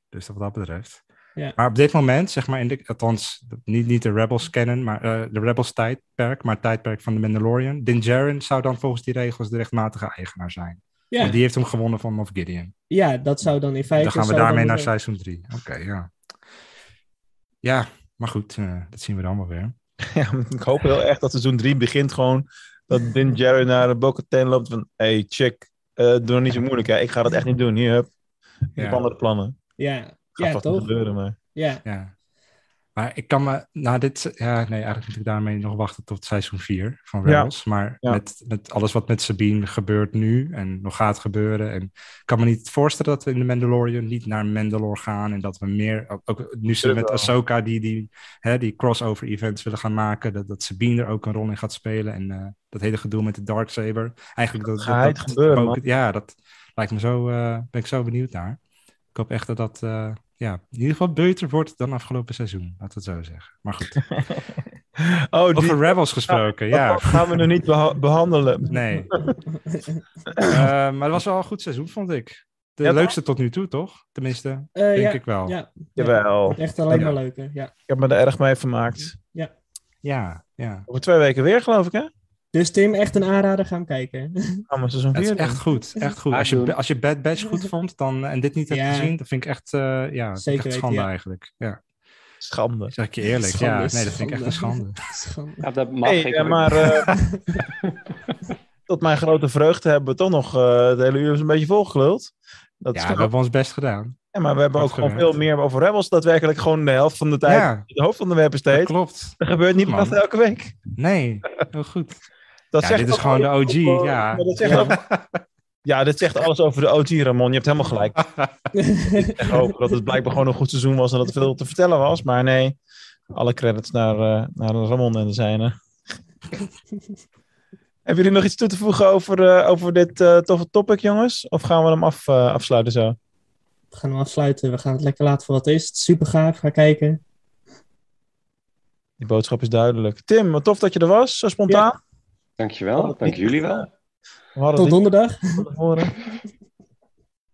Dus wat dat betreft. Ja. Maar op dit moment, zeg maar, in de, althans, niet, niet de Rebels kennen, maar eh, de Rebels tijdperk, maar het tijdperk van de Mandalorian. Din Djarin zou dan volgens die regels de rechtmatige eigenaar zijn. Ja, Want die heeft hem gewonnen van Moff Gideon. ja dat zou dan in feite... dan gaan we daarmee naar seizoen 3. Oké, ja. Ja, maar goed, eh, dat zien we dan wel weer. Ja, ik hoop heel erg dat seizoen 3 begint gewoon dat Din Jerry naar de Bo-Katan loopt van hey chick, eh, doe nog niet zo moeilijk hè. Ik ga dat echt niet doen. Hier, hup. Ik heb andere plannen. Ja, Gaat ja vast toch? gebeuren, maar... Ja, Ja. Maar ik kan me, na dit, ja, nee, eigenlijk moet ik daarmee nog wachten tot seizoen 4 van Ja. Rebels. Maar Ja. met, met alles wat met Sabine gebeurt nu en nog gaat gebeuren. En ik kan me niet voorstellen dat we in de Mandalorian niet naar Mandalore gaan. En dat we meer, ook, nu ze met. Ahsoka die, die, hè, die crossover events willen gaan maken. Dat, dat Sabine er ook een rol in gaat spelen. En eh, dat hele gedoe met de Darksaber. Eigenlijk dat, Gaat dat, gebeuren, ook-. Ja, dat lijkt me zo, eh, ben ik zo benieuwd naar. Ik hoop echt dat dat eh, ja, in ieder geval beter wordt dan afgelopen seizoen. Laten we het zo zeggen. Maar goed. Oh, die Over Rebels gesproken, ja. dat gaan we nu niet beha- behandelen. Nee. Eh, maar het was wel een goed seizoen, vond ik. De Ja, leukste tot nu toe, toch? Tenminste, Eh, denk ja, ik wel. ja, ja. Jawel. Echt alleen Ja. maar leuker, ja. Ik heb me er erg mee vermaakt. Ja, ja. Over twee weken weer, geloof ik, hè? Dus Tim, echt een aanrader, ga hem kijken. Gaan we seizoen Het 4 is echt goed, echt goed. Ja, Als je, als je Bad Batch goed vond dan, en dit niet hebt Ja. gezien, dan vind ik echt, eh ja, dat vind ik Zeker echt weten, schande ja. eigenlijk. Ja, Schande. zeg ik je eerlijk. Schande, ja, nee, dat vind ik echt een schande. Schande. Ja, dat mag Hey, ik eh, maar eh, tot mijn grote vreugde hebben we toch nog eh het hele uur een beetje volgeluld. Dat is Ja, toch we hebben ons best gedaan. Ja, maar we hebben ook gewoon veel meer over Rebels. Daadwerkelijk gewoon de helft van de tijd Ja, het hoofdonderwerp dat besteed. klopt. Dat gebeurt niet meer elke week. Nee, heel goed. Dat Ja, zegt dit is gewoon de OG, over- ja. dat zegt ook- ja, dit zegt alles over de OG, Ramon. Je hebt helemaal gelijk. Ik hoop dat het blijkbaar gewoon een goed seizoen was en dat er veel te vertellen was. Maar nee, alle credits naar, eh, naar Ramon en de zijne. Hebben jullie nog iets toe te voegen over, eh, over dit eh, toffe topic, jongens? Of gaan we hem af, eh, afsluiten zo? We gaan hem afsluiten. We gaan het lekker laten voor wat het is. Het is super gaaf. Ga kijken. Die boodschap is duidelijk. Tim, wat tof dat je er was, zo spontaan. Dankjewel, dank jullie wel. Tot donderdag.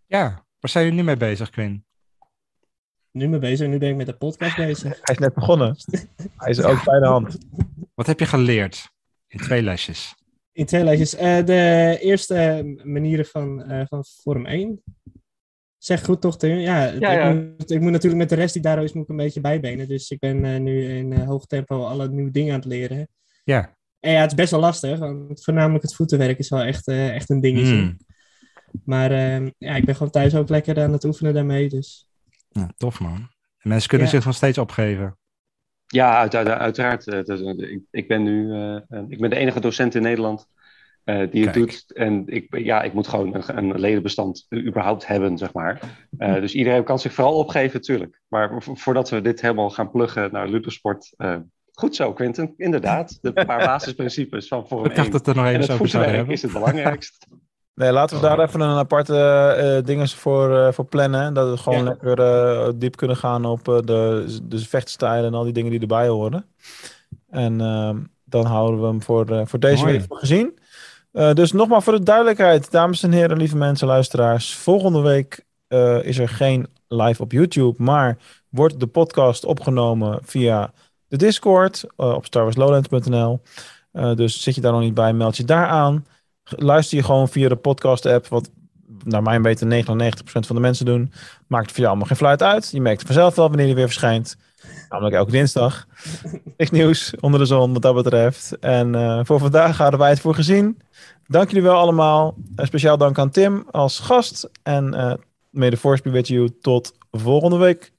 Ja, waar zijn jullie nu mee bezig, Quinn? nu mee bezig. Nu ben ik met de podcast bezig. Hij is net begonnen. Hij is ook bij de hand. Wat heb je geleerd in twee lesjes? In twee lijstjes. Eh, de eerste manieren van, eh, van Vorm 1. Zeg goed toch, Tim? Ja, Ja, ik, ja. Moet, ik moet natuurlijk met de rest die daar is, moet ik een beetje bijbenen. Dus ik ben eh, nu in eh, hoog tempo alle nieuwe dingen aan het leren. Ja. En ja, het is best wel lastig, want voornamelijk het voetenwerk is wel echt, eh, echt een dingetje. Hmm. Maar ehm, ja, ik ben gewoon thuis ook lekker aan het oefenen daarmee. Dus Ja, tof man. En mensen kunnen Ja. zich nog steeds opgeven. Ja, uit, uit- uiteraard. eh, ik, ik ben nu eh, ik ben de enige docent in Nederland eh, die het doet. En ik, ja, ik moet gewoon een, een ledenbestand überhaupt hebben, zeg maar. Eh, dus iedereen kan zich vooral opgeven, natuurlijk. Maar vo- voordat we dit helemaal gaan pluggen naar Ludosport... goed zo, Quinten. Inderdaad, de paar basisprincipes van Vorm Ik dacht 1. dat er nog En even zouden hebben. is het belangrijkst. Nee, laten we daar even een aparte eh dingen voor, eh, voor plannen. Dat we gewoon Ja. lekker eh, diep kunnen gaan op eh, de, de vechtstijlen en al die dingen die erbij horen. En ehm, dan houden we hem voor, eh, voor deze Mooi. week voor gezien. Eh, dus nogmaals voor de duidelijkheid, dames en heren, lieve mensen, luisteraars. Volgende week eh, is er geen live op YouTube, maar wordt de podcast opgenomen via de Discord eh, op starwarslowlands.nl. Eh, dus zit je daar nog niet bij, meld je daar aan. Luister je gewoon via de podcast-app, wat naar mijn weten 99% van de mensen doen. Maakt voor jou allemaal geen fluit uit. Je merkt vanzelf wel wanneer die weer verschijnt. Namelijk elke dinsdag. Niks nieuws onder de zon wat dat betreft. En eh, voor vandaag hadden wij het voor gezien. Dank jullie wel allemaal. Een speciaal dank aan Tim als gast. En eh may the force be with you. Tot volgende week.